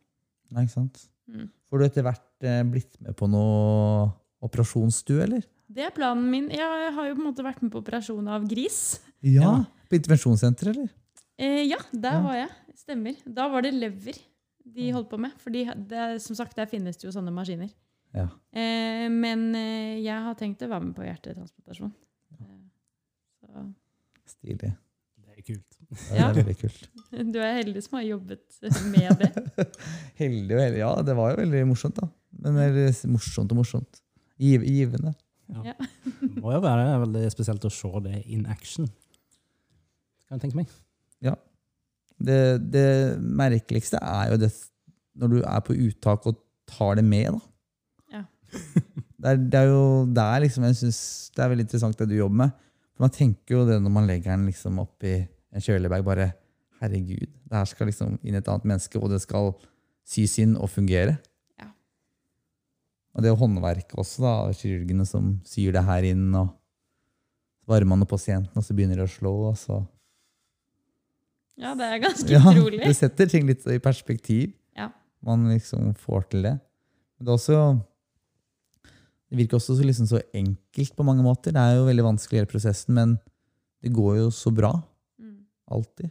Nei, ikke sant? Mm. Får du etter hvert eh, blitt med på noe operasjonsstue, eller? Det er planen min. Jeg har jo på en måte vært med på operasjon av gris. Ja, Ja. På intervensjonssenter, eller? Eh, ja, der Ja. var jeg. Stemmer. Da var det lever de holdt på med. Fordi det, som sagt, der finnes det jo sånne maskiner. Ja. Eh, men eh, jeg har tenkt å være med på hjertetransplantasjon. Eh, så Stilig. Det er kult. Det er veldig kult. *laughs* du er heldig som har jobbet med det. *laughs* Heldig og heldig. Ja, det var jo veldig morsomt, da. Men morsomt og morsomt. Giv, givende. Ja. Ja. Det må jo være veldig spesielt å se det in action. Kan jeg tenke meg. Det, det merkeligste er jo det når du er på uttak og tar det med, da. Ja. *laughs* Det er, det er jo der liksom, jeg synes det er veldig interessant det du jobber med. For Man tenker jo det når man legger den liksom oppi en kjølebag, bare herregud, det her skal liksom inn i et annet menneske, og det skal sys inn og fungere. Ja. Og det er håndverket også, da, av kirurgene som syr det her inn, og man opp pasienten, og så begynner det å slå, og så ja, det er ganske *laughs* ja, utrolig. Det setter ting litt i perspektiv. Ja. Man liksom får til det. Men det er også Det virker også så, liksom så enkelt på mange måter. Det er jo veldig vanskelig hele prosessen, men det går jo så bra. Mm, Alltid.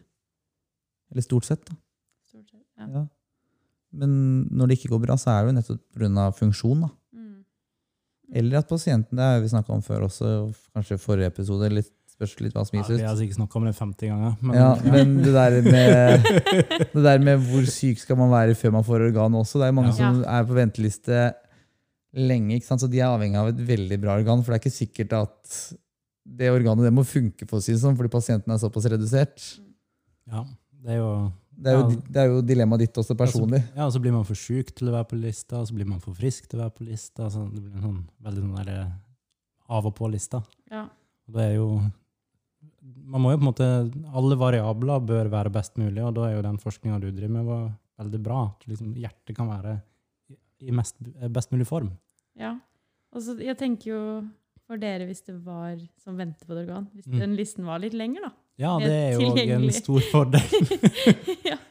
Eller stort sett, da. stort sett. Ja. Ja. Men når det ikke går bra, så er det jo nettopp pga. funksjon. da. Mm. Eller at pasienten Det har vi snakka om før også, kanskje forrige episode. Litt, spørs litt hva som Ja, gis vi har sikkert snakka om det 50 ganger. Men, Ja, men det der, med, *laughs* det der med hvor syk skal man være før man får organ også. Det er mange Ja. som er på venteliste lenge, ikke sant? så de er avhengig av et veldig bra organ. For det er ikke sikkert at det organet det må funke for å si det sånn, fordi pasienten er såpass redusert. ja, det er jo Det er jo, det er jo dilemmaet ditt også personlig. Ja, og så blir man for sjuk til å være på lista, og så blir man for frisk til å være på lista. Så det blir en sånn, veldig sånn der, eh, av og på-lista. Ja. Og det er jo Man må jo på en måte Alle variabler bør være best mulig, og da er jo den forskninga du driver med, var veldig bra. Liksom hjertet kan være i mest, best mulig form. Ja. Og så jeg tenker jo for dere hvis det var som venter på et organ, hvis Mm. den listen var litt lenger, da. Ja, det er jo òg en stor fordel. *laughs* ja. *laughs*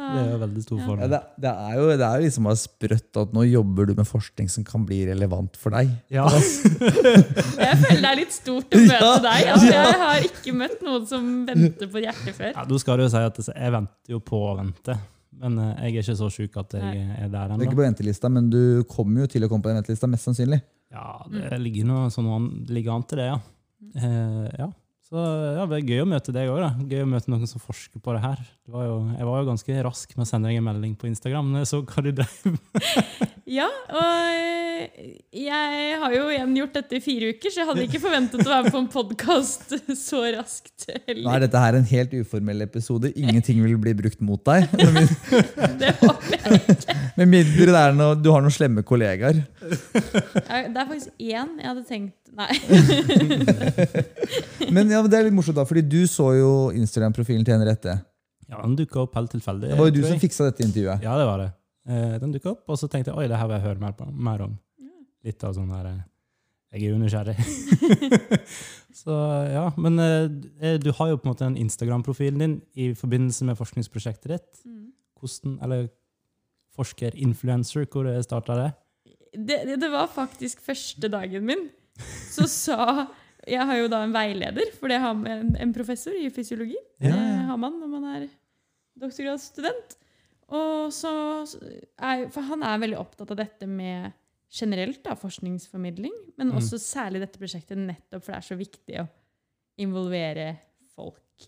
Det er jo en veldig stor Ja. Ja, fordel. det, det er jo det er jo liksom bare sprøtt at nå jobber du med forskning som kan bli relevant for deg. Ja. *laughs* Jeg føler det er litt stort å møte Ja. deg. Altså, jeg har ikke møtt noen som venter på hjertet før. Ja, Da skal jo si at jeg venter jo på å vente. Men eh, jeg er ikke så sjuk at jeg er der Du er ikke på ventelista, men du kommer jo til å komme på den ventelista, mest sannsynlig. Ja, det ligger noe sånn det ligger an til det, ja. Eh, ja. Så ja, det er gøy å møte deg òg. Gøy å møte noen som forsker på det her. Det var jo, jeg var jo ganske rask med å sende deg en melding på Instagram når jeg så hva du drev med. *laughs* Ja, og jeg har jo igjen gjort dette i fire uker, så jeg hadde ikke forventet å være med på en podkast *laughs* så raskt Nå er dette her en helt uformell episode. Ingenting vil bli brukt mot deg. *laughs* Det håper jeg. ikke. Med mindre det er noe, du har noen slemme kollegaer. Det er faktisk én jeg hadde tenkt Nei. *laughs* Men ja, men det er litt morsomt, da, fordi du så jo Instagram-profilen til Henriette. Ja, Den dukka opp helt tilfeldig. Det var jo du som fiksa dette intervjuet. Ja, det var det. Eh, den dukka opp, og så tenkte jeg oi, det her vil jeg høre mer, på, mer om. Litt av sånn der eh, Jeg er jo nysgjerrig. *laughs* så ja, Men eh, du har jo på en måte en Instagram-profilen din i forbindelse med forskningsprosjektet ditt. Mm. Hvordan, eller forsker-influencer, hvor starta det? Det, det, det var faktisk første dagen min. Så sa Jeg har jo da en veileder, for det har med en, en professor i fysiologi. Ja, ja. Det har man når man er doktorgradsstudent. Og så er, For han er veldig opptatt av dette med generelt da, forskningsformidling, men Mm. også særlig dette prosjektet nettopp for det er så viktig å involvere folk.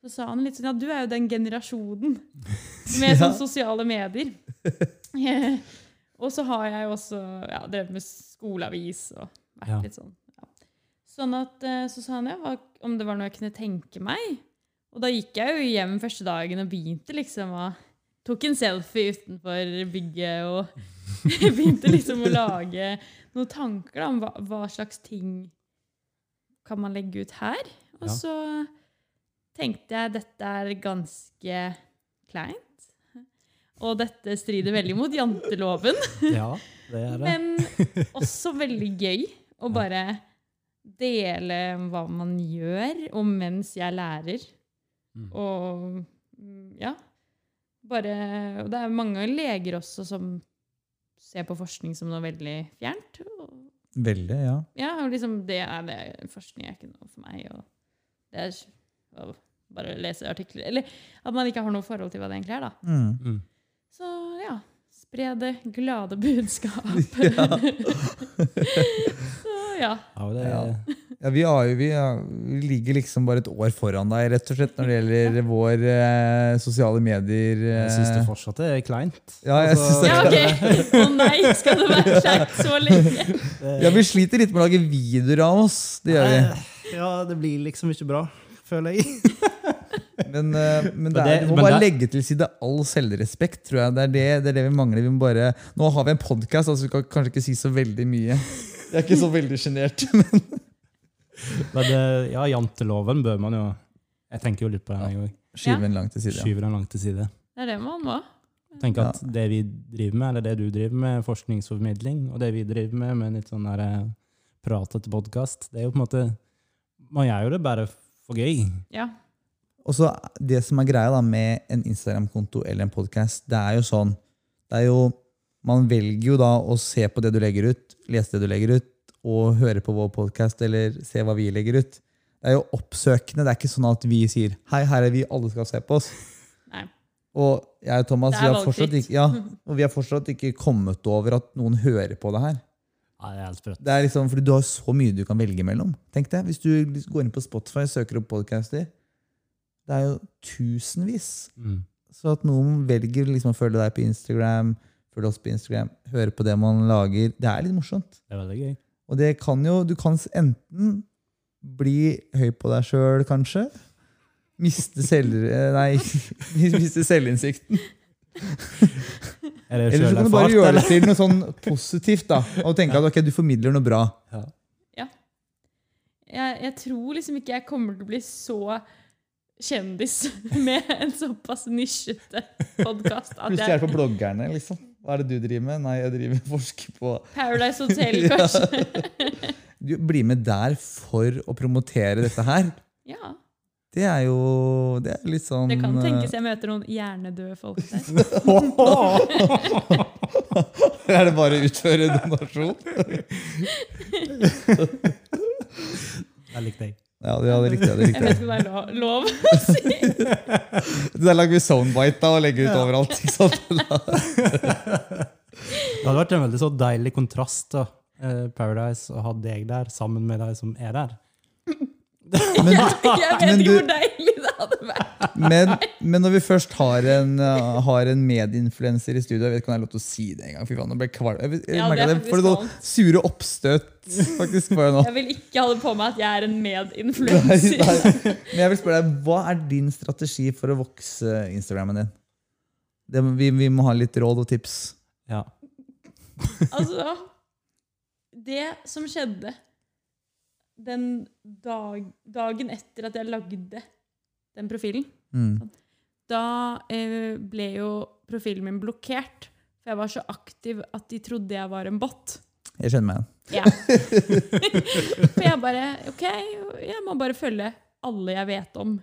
Så sa han litt sånn Ja, du er jo den generasjonen *laughs* med Ja. sånn sosiale medier. *laughs* *laughs* og så har jeg jo også ja, drevet med skoleavis og vært Ja. litt sånn. Ja. Sånn at, eh, Så sa han ja, om det var noe jeg kunne tenke meg. Og da gikk jeg jo hjem første dagen og begynte liksom å Tok en selfie utenfor bygget og *laughs* begynte liksom å lage noen tanker da, om hva, hva slags ting kan man legge ut her. Og Ja. så tenkte jeg dette er ganske kleint. Og dette strider veldig mot janteloven. Ja, det er det. *laughs* Men også veldig gøy å bare dele hva man gjør, og mens jeg lærer. Mm. Og mm, ja. Bare Og det er mange leger også som ser på forskning som noe veldig fjernt. Og, Veldig, ja. ja, og liksom det er det forskning er ikke noe for meg. Og det er å bare lese artikler. Eller at man ikke har noe forhold til hva det egentlig er, da. Mm. Spre det glade budskap. *laughs* Så ja. Ja, det, Ja. Ja, vi, har vi, har, vi ligger liksom bare et år foran deg, rett og slett, når det gjelder vår eh, sosiale medier. eh. Jeg syns det fortsatt er kleint. Ja, jeg Altså, synes det- Ja, ok. Å nei, skal det være kjekt så lenge? Ja, vi sliter litt med å lage videoer av oss. Det gjør vi. Ja, det blir liksom ikke bra, føler jeg. *laughs* Men, eh, men det det- er, du må bare legge til side all selvrespekt, tror jeg. Det er det, det, er det vi mangler. Vi må bare, nå har vi en podkast, altså vi kan kanskje ikke si så veldig mye. *laughs* Jeg er ikke så veldig sjenert. *laughs* Men det- ja, janteloven bør man jo Jeg tenker jo litt på den, jeg òg. Skyve den langt til side. Ja. Skyver den langt til side. Det er det man må. Tenk at det vi driver med, eller det du driver med, forskningsformidling, og det vi driver med, med litt sånn der eh, pratete podkast, det er jo på en måte Man gjør jo det bare for gøy. Ja. Og så Det som er greia da med en Instagram-konto eller en podkast, det er jo sånn det er jo, Man velger jo da å se på det du legger ut, lese det du legger ut, og høre på vår podkast eller se hva vi legger ut. Det er jo oppsøkende. Det er ikke sånn at vi sier 'hei, her er vi, alle skal se på oss'. *laughs* Nei. Og jeg og Thomas vi har, fortsatt ikke, ja, *laughs* og vi har fortsatt ikke kommet over at noen hører på det her. Ja, det er helt sprøtt. Det er liksom, fordi Du har så mye du kan velge mellom. Tenk det, Hvis du går inn på Spotify og søker opp podcaster, det er jo tusenvis. Mm. Så at noen velger liksom å følge deg på Instagram, følge oss på Instagram, høre på det man lager, det er litt morsomt. Det er veldig gøy. Og det kan jo, du kan enten bli høy på deg sjøl, kanskje. Miste selv... eh, Nei, *laughs* miste selvinnsikten. Er Eller så kan du bare gjøre det til noe sånn positivt. da, Og tenke at okay, du formidler noe bra. jeg, jeg tror liksom ikke jeg kommer til å bli så kjendis *laughs* med en såpass nisjete podkast. Du er på bloggerne, liksom. Hva er det du driver med? Nei, jeg driver med forsker på Paradise *laughs* Hotel, kanskje. Du blir med der for å promotere dette her. ja. Det er jo det er litt sånn Det kan eh, tenkes jeg møter noen hjernedøde folk der. *laughs* Er det bare å utføre donasjon? Jeg likte jeg. Ja, det er riktig. Det, Jeg vet ikke om det er lov, lov å si. *laughs* det der lager vi soundbite da og legger ut overalt. Ikke sant? *laughs* Det hadde vært en veldig så deilig kontrast da, eh, Paradise å ha deg der sammen med de som er der. Men, *laughs* Jeg *laughs* vet ikke hvor deilig det hadde vært. men, men når vi først har en, uh, har en medinfluenser i studio Jeg vet ikke om det er lov til å si det engang. Fy faen, nå ble kvalm. Jeg, jeg, Ja, det får du noen sure oppstøt faktisk får jeg nå. *laughs* Jeg vil ikke ha det på meg at jeg er en medinfluenser. Men jeg vil spørre deg, Hva er din strategi for å vokse Instagrammen din? Det, vi, vi må ha litt råd og tips. Ja. Altså Det som skjedde den dag, dagen etter at jeg lagde den profilen, Mm. da eh, ble jo profilen min blokkert. For jeg var så aktiv at de trodde jeg var en bot. Jeg skjønner meg igjen. Ja. *laughs* For jeg bare OK, jeg må bare følge alle jeg vet om,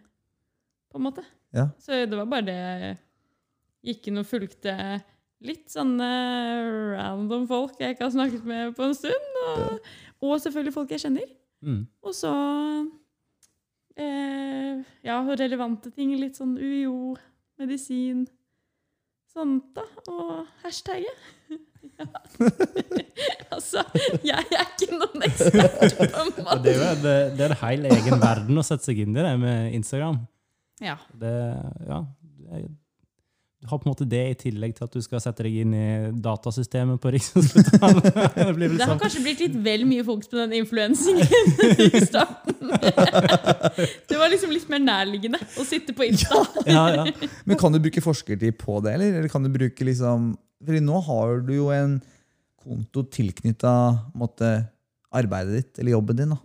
på en måte. Ja. Så det var bare det Gikk inn og fulgte litt sånne random folk jeg ikke har snakket med på en stund. Og, og selvfølgelig folk jeg kjenner. Mm. Og så eh, Ja, relevante ting. Litt sånn UiO, medisin, sånt, da. Og hashtagget. *laughs* Ja. *laughs* altså, jeg er ikke noen ekspert, på måte. Det er en, det er en hel egen verden å sette seg inn i det med Instagram. Ja. Det, ja, har på en måte det i tillegg til at du skal sette deg inn i datasystemet på Rikshospitalet. *laughs* det blir Det har sånn. kanskje blitt litt vel mye fokus på den influensingen *laughs* i starten. *laughs* Det var liksom litt mer nærliggende å sitte på Insta. Ja, ja. Men kan du bruke forskertid på det, eller? eller kan du bruke liksom Fordi nå har du jo en konto tilknytta arbeidet ditt eller jobben din. da.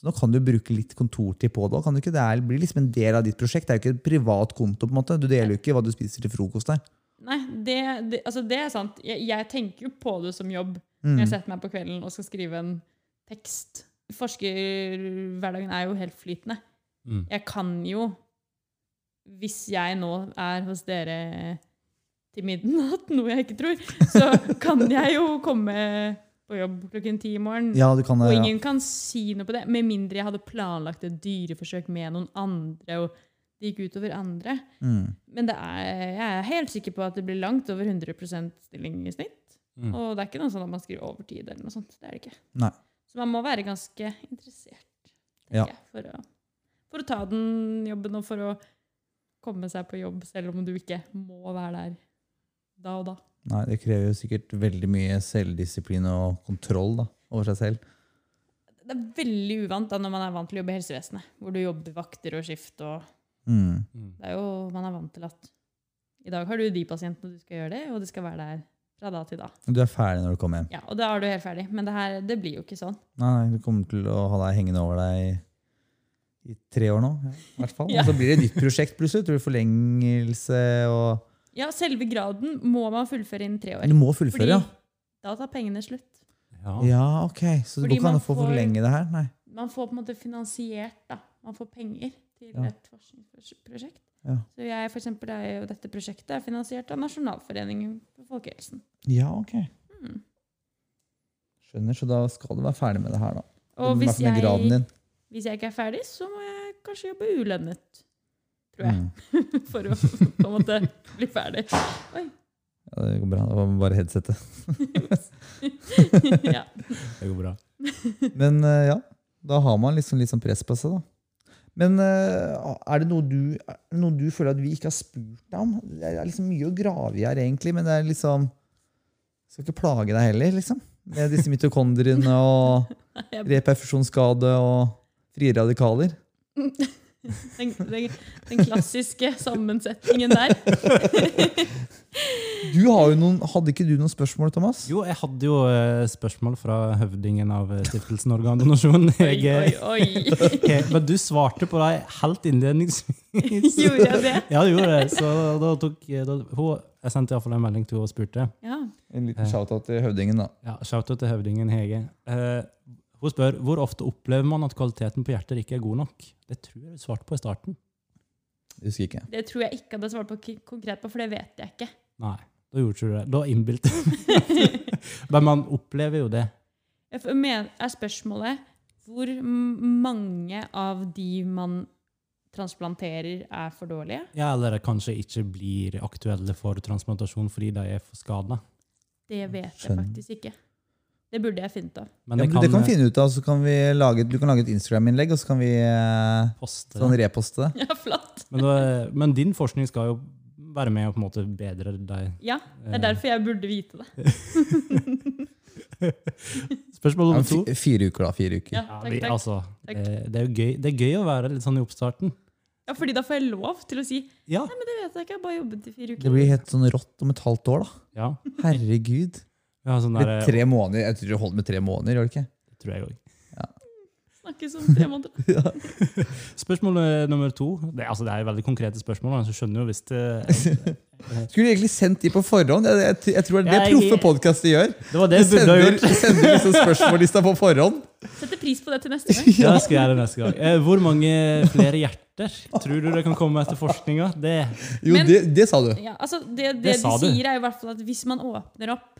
Så nå kan du bruke litt kontortid på det. Kan du ikke? Det er- blir liksom en del av ditt prosjekt. Det er jo ikke et privat konto. på en måte. Du deler jo ikke hva du spiser til frokost der. Nei, det, det, altså det er sant. Jeg, jeg tenker jo på det som jobb Mm. når jeg setter meg på kvelden og skal skrive en tekst. Forskerhverdagen er jo helt flytende. Mm. Jeg kan jo, hvis jeg nå er hos dere til midnatt, *laughs* noe jeg ikke tror, så kan jeg jo komme på jobb klokken ti i morgen. Ja, du kan det. Og Ja. ingen kan si noe på det, med mindre jeg hadde planlagt et dyreforsøk med noen andre, og det gikk utover andre. Mm. Men det er, jeg er helt sikker på at det blir langt over 100% stilling i snitt. Mm. Og det er ikke noe sånn at man skriver overtid eller noe sånt. Det er det ikke. Nei. Så man må være ganske interessert Ja. jeg, for, å, for å ta den jobben og for å komme seg på jobb, selv om du ikke må være der da og da. Nei, det krever jo sikkert veldig mye selvdisiplin og kontroll da, over seg selv. Det er veldig uvant da når man er vant til å jobbe i helsevesenet, hvor du jobber vakter og skift. og Mm. Mm. det er jo, Man er vant til at i dag har du de pasientene du skal gjøre det, og du skal være der fra da til da. Du er ferdig når du kommer hjem. Ja, Og da er du helt ferdig. Men det her, det blir jo ikke sånn. Nei, nei, du kommer til å ha deg hengende over deg i, i tre år nå. I hvert fall. *laughs* Ja. Og så blir det et nytt prosjekt plutselig. Tror du forlengelse og Ja, selve graden må man fullføre innen tre år. Du må fullføre, Fordi ja. da tar pengene slutt. Ja. Ja, ok. Så det kan går ikke an å få for forlenge det her? Nei. Man får på en måte finansiert, da. Man får penger til Ja. et forskningsprosjekt. Ja. Så jeg, for eksempel, er jo dette prosjektet er finansiert av Nasjonalforeningen for folkehelsen. Ja, ok. Mm. Skjønner, så da skal du være ferdig med det her, da. Og hvis jeg, hvis jeg ikke er ferdig, så må jeg kanskje jobbe ulønnet. Tror jeg. Mm. *laughs* For å på en måte bli ferdig. Oi. Ja, det går bra. Det var bare headsetet. *laughs* ja. Det går bra. Men eh, ja, da har man liksom litt sånn press på seg, da. Men eh, er det, noe du, er det noe du føler at vi ikke har spurt deg om? Det er liksom mye å grave i her, egentlig, men det er liksom Skal ikke plage deg heller, liksom. Med disse mitokondriene og *laughs* reperfusjonsskade og frie radikaler. Den, den, den klassiske sammensetningen der. *laughs* Du har jo noen, Hadde ikke du noen spørsmål, Thomas? Jo, jeg hadde jo eh, spørsmål fra høvdingen av eh, stiftelsen Organdonasjon. Oi, Jeg, oi, oi. *laughs* eh, men du svarte på det helt innledningsvis. *laughs* Gjorde jeg det? Ja, du gjorde det. Så da tok da, hun, Jeg sendte iallfall en melding til henne og spurte. Ja. En liten shout-out til høvdingen, da. Ja, Shout-out til høvdingen Hege. Eh, hun spør hvor ofte opplever man at kvaliteten på hjertet ikke er god nok. Det tror jeg du svarte på i starten. Jeg Husker ikke. Det tror jeg ikke hadde svart på konkret på, for det vet jeg ikke. Nei, da gjorde du det. Da innbilte jeg *laughs* Men man opplever jo det. Jeg er spørsmålet hvor mange av de man transplanterer, er for dårlige? Ja, eller kanskje ikke blir aktuelle for transplantasjon fordi de er for skada. Det vet jeg faktisk ikke. Det burde jeg funnet av. Men Ja, det men kan, det kan finne ut av, så kan vi lage, Du kan lage et Instagram-innlegg, og så kan vi eh, poste sånn reposte det. *laughs* Ja, flott. Men, da, men din forskning skal jo være med og på en måte bedre deg. Ja, det er derfor jeg burde vite det. *laughs* Spørsmål nummer to. fi- fire uker, da. Fire uker. Ja, takk, takk, vi, altså, eh, det, er jo gøy, det er gøy å være litt sånn i oppstarten. Ja, fordi da får jeg lov til å si Ja. Nei, men det vet jeg ikke, jeg har bare jobbet i fire uker. Det blir helt sånn rått om et halvt år, da. ja. Herregud. Har sånn der, blir tre måneder. Jeg tror du holder med tre måneder, gjør det ikke? det tror jeg også. Snakkes om tre måneder. *laughs* Spørsmål eh, nummer to. Det, altså, det er veldig konkrete spørsmål. Så skjønner jo hvis det *laughs* Skulle du egentlig sendt de på forhånd? Jeg, jeg, jeg tror det er det proffe podkaster gjør. Det var det De jeg burde ha gjort. sender liksom spørsmålslista på forhånd. Setter pris på det til neste gang. *laughs* Ja, det skal jeg gjøre neste gang. Eh, Hvor mange flere hjerter tror du det kan komme etter forskninga? Det Jo, Men- det, det sa du. Ja, altså det, det, Det de sa du. sier, er i hvert fall at hvis man åpner opp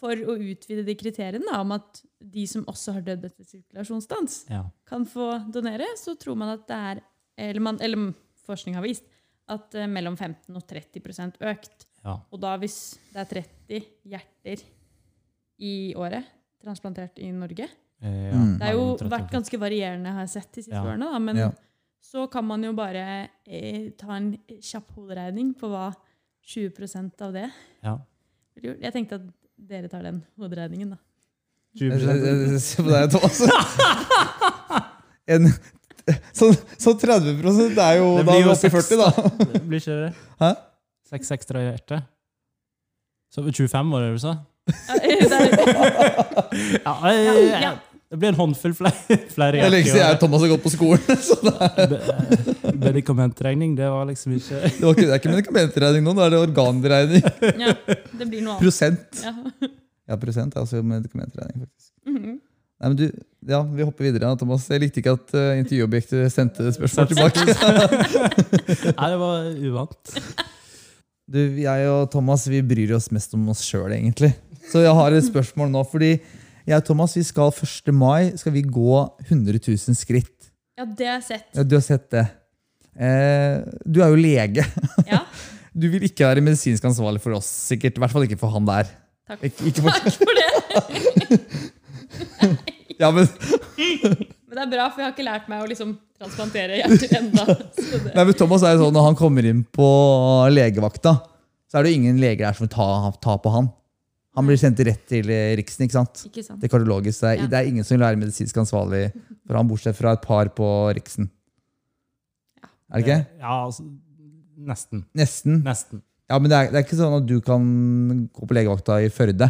for å utvide de kriteriene da, om at de som også har dødd etter sirkulasjonsstans, ja. kan få donere, så tror man at det er Eller, man, eller forskning har vist at eh, mellom 15 og 30 økt. ja. Og da hvis det er 30 hjerter i året transplantert i Norge Eh, Mm. Det har jo mellom 30 og vært ganske varierende, har jeg sett de siste Ja. årene. Da, men Ja. så kan man jo bare eh, ta en kjapp hoderegning på hva 20% av det Ja. Jeg tenkte at dere tar den hoderegningen, da. 20 Se på deg, Thomas. *laughs* En, så, så 30 det er jo Det da blir er vi jo oppe i 40, da. Det Blir ikke det? Hæ? Seks ekstra hjerter? Så 25 var det du sa? Ja, det er- Ja, Ja. Det blir en håndfull flere, *laughs* flere Det er lenge siden jeg og Thomas har gått på skolen. *laughs* Så det, er, Medikamentregning, det var liksom ikke *laughs* det, var ikke, det er ikke medikamentregning nå, nå er det organregning. ja, det blir noe annet. Prosent. Ja. Ja, prosent er også medikamentregning, faktisk. Mhm. Nei, men du, ja, Vi hopper videre. da, Thomas. Jeg likte ikke at uh, intervjuobjektet sendte spørsmål tilbake. Nei, det var uvant. Du, Jeg og Thomas vi bryr oss mest om oss sjøl, egentlig. Så jeg har et spørsmål nå. fordi jeg og Thomas vi skal 1. mai skal vi gå 100 000 skritt. ja, det har jeg sett. Ja, du har sett det. Eh, du er jo lege. Ja, *laughs* Du vil ikke være medisinsk ansvarlig for oss, sikkert. I hvert fall ikke for han der. takk. Ik ikke for, Takk for det. *laughs* ja, men, *laughs* Men det er bra, for jeg har ikke lært meg å liksom transplantere hjerter ennå. Det- nei, men Thomas er jo sånn, Når han kommer inn på legevakta, så er det jo ingen leger der som vil ta, ta på han. Han blir sendt rett til eh, Riksen. ikke sant? Ikke sant? Det er kardiologisk. Det er, Ja. det er ingen som vil være medisinsk ansvarlig for han, bortsett fra et par på Riksen. Ja. Er det ikke? Ja, altså, nesten. Nesten. Nesten. Ja, men det er, det er ikke sånn at du kan gå på legevakta i Førde,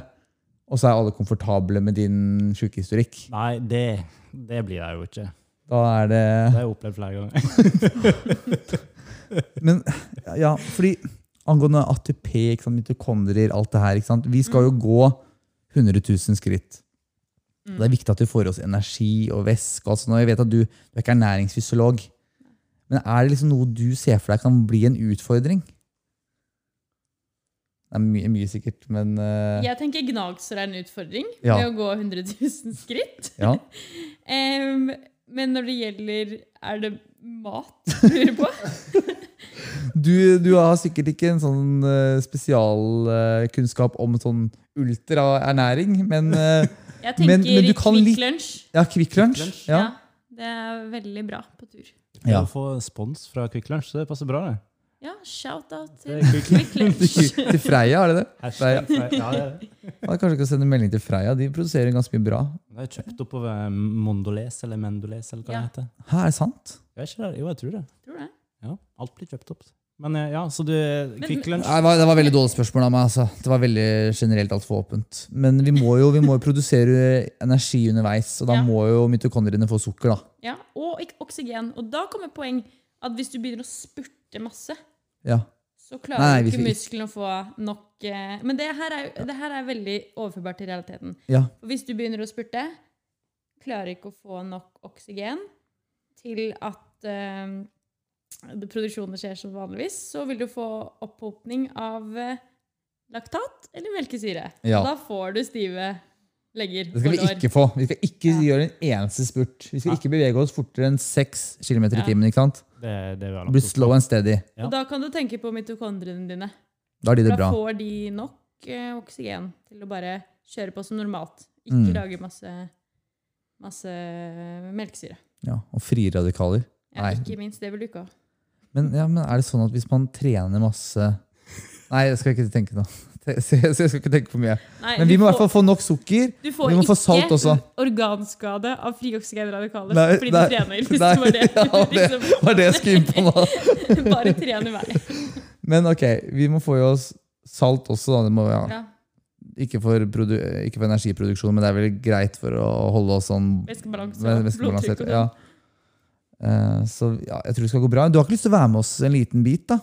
og så er alle komfortable med din sykehistorikk. Nei, det, det blir jeg jo ikke. Da er det Det har jeg opplevd flere ganger. *laughs* Men ja, fordi angående ATP, ikke sant, mitokondrier, alt det her ikke sant? Vi skal jo gå 100 000 skritt. Mm. Det er viktig at vi får i oss energi og væske. og og Jeg vet at du, du er ikke ernæringsfysiolog. Men er det liksom noe du ser for deg kan bli en utfordring? Det er mye, mye sikkert, men uh... Jeg tenker gnagsår er en utfordring Ja. med å gå 100 000 skritt. ja. *laughs* um, men når det gjelder Er det mat du lurer på? *laughs* Du, du har sikkert ikke en sånn uh, spesialkunnskap om sånn ultraernæring, men uh, *laughs* Jeg tenker men du kan Kvikk Lunsj. ja, Kvikk Lunsj. Ja. Ja. det er veldig bra på tur. Ja. Å få spons fra Kvikk Lunsj, det passer bra. det. Ja, shout-out til Kvikk Kvikk Lunsj. Til Freia, er det det? Freia. Ja, det er det. *laughs* Ja, kanskje ikke å sende melding til Freia. De produserer ganske mye bra. Det er kjøpt oppover Mondoles eller Mendoles eller hva Ja. det heter. Hæ, er det sant? Jeg ikke det. Jo, jeg tror det. Tror det. Ja, alt blir kjøpt opp. Men eh, ja, så du Kvikk Lunsj Nei, Det var, det var veldig dårlig spørsmål av meg. altså. Det var veldig generelt altfor åpent. Men vi må, jo, vi må jo produsere energi underveis, og da Ja. må jo mitokondriene få sukker. da. Ja, og ik- oksygen. Og da kommer poeng at hvis du begynner å spurte masse, Ja. så klarer Nei, vi ikke skal- musklene å få nok eh, Men det her, er, jo- det her er veldig overførbart til realiteten. ja. For hvis du begynner å spurte, klarer ikke å få nok oksygen til at eh, det produksjonen skjer som vanligvis, så vil du få opphopning av eh, laktat eller melkesyre. Ja. Da får du stive legger Det skal vi ikke få. Vi skal ikke Ja. gjøre en eneste spurt. Vi skal ikke bevege oss fortere enn 6 km i timen. ikke sant? Det, det blir slow and steady. Ja. Og da kan du tenke på mitokondriene dine. Da er de Da bra. får de nok eh, oksygen til å bare kjøre på som normalt. Ikke Mm. lage masse, masse melkesyre. Ja, Og frie radikaler. Ja, ikke minst. Det vil ha. Men, ja, men er det sånn at hvis man trener masse Nei, jeg skal ikke tenke nå. Så *laughs* jeg skal ikke tenke for mye. Nei, Men vi må i hvert fall få nok sukker. Du får Vi må få salt også. organskade av frioksygenradikaler Nei, fordi nei, du trener. *laughs* Hvis nei, det var det. *laughs* ja, det liksom, var det jeg skulle inn på nå. bare trene i vei. Men ok, vi må få i oss salt også. Da. Det må, ja. Ja, ikke, for ikke for energiproduksjon, men det er vel greit for å holde oss sånn Væskebalanse væ- blodtrykk og Ja. Eh, så ja, jeg tror det skal gå bra. Du har ikke lyst til å være med oss en liten bit? da?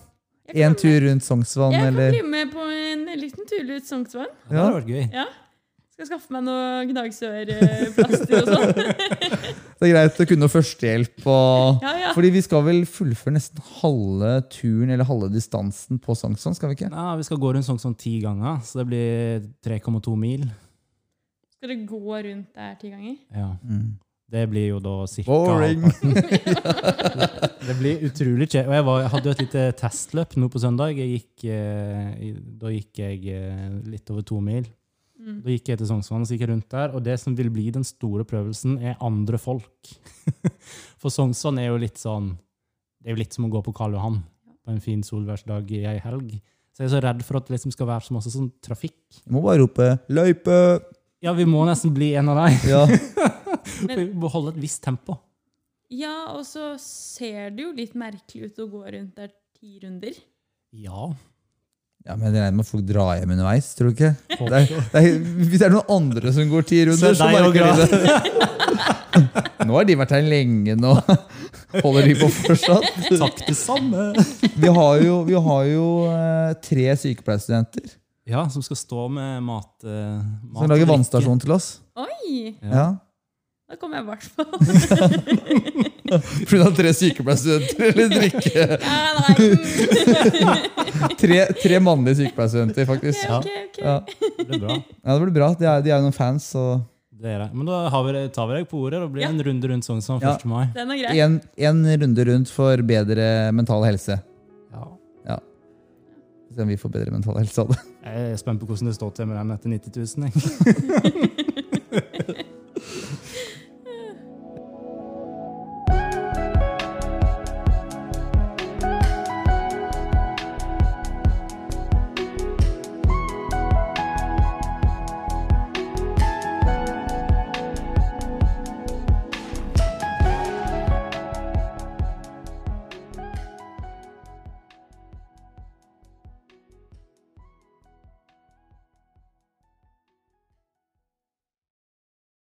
En tur rundt Sognsvann. Jeg kan eller? bli med på en liten tur rundt Sognsvann. Det hadde vært gøy. Ja. Skal skaffe meg noe gnagsårplaster og sånn. *laughs* Det er greit å kunne noe førstehjelp. Og... Ja, ja. Fordi vi skal vel fullføre nesten halve turen eller halve distansen på Sognsvann? skal vi ikke? Ja, vi skal gå rundt sånn ti ganger, så det blir 3,2 mil. Skal det gå rundt der ti ganger? Ja. Mm. Det blir jo da cirka Boring. *laughs* Det blir utrolig kjedelig. Og jeg, var, jeg hadde jo et lite testløp nå på søndag. Jeg gikk, eh, da gikk jeg eh, litt over to mil. Mm. Da gikk jeg til Sognsvann og så gikk jeg rundt der. Og det som vil bli den store prøvelsen, er andre folk. *laughs* For Sognsvann er jo litt sånn Det er jo litt som å gå på Karl Johan på en fin solværsdag i ei helg. Så jeg er så redd for at det liksom skal være så masse sånn trafikk. Jeg må bare rope 'løype'! Ja, vi må nesten bli en av dem. Ja. *laughs* Men- Vi må holde et visst tempo. Ja, og så ser det jo litt merkelig ut å gå rundt der ti runder. Ja. ja, men jeg regner med at folk drar hjem underveis, tror du ikke? Det er, det er, hvis det er noen andre som går ti runder, så, Så merker de det. *laughs* Nå har de vært her lenge nå. Holder de på fortsatt? Takk, det samme. Vi har jo, vi har jo eh, tre sykepleierstudenter Ja, som skal stå med mat, eh, mat som og lager vannstasjon til oss. Oi! Ja. Ja. Da kommer jeg i hvert fall. *laughs* Fordi du har tre sykepleierstudenter eller drikke. Ja, nei. *laughs* Tre, tre mannlige sykepleierstudenter, faktisk. Okay, Ok, ok. Ja. Det blir bra. ja, det blir bra. De er, de er jo noen fans. Så Det er det. Men da har vi, tar vi deg på ordet. Det blir Ja. en runde rundt sånn som 1. mai. Den er grei. en, en runde rundt for bedre mental helse. Ja. Se om vi får bedre mental helse av det. Jeg er spent på hvordan det står til med den etter 90 000. Jeg. *laughs*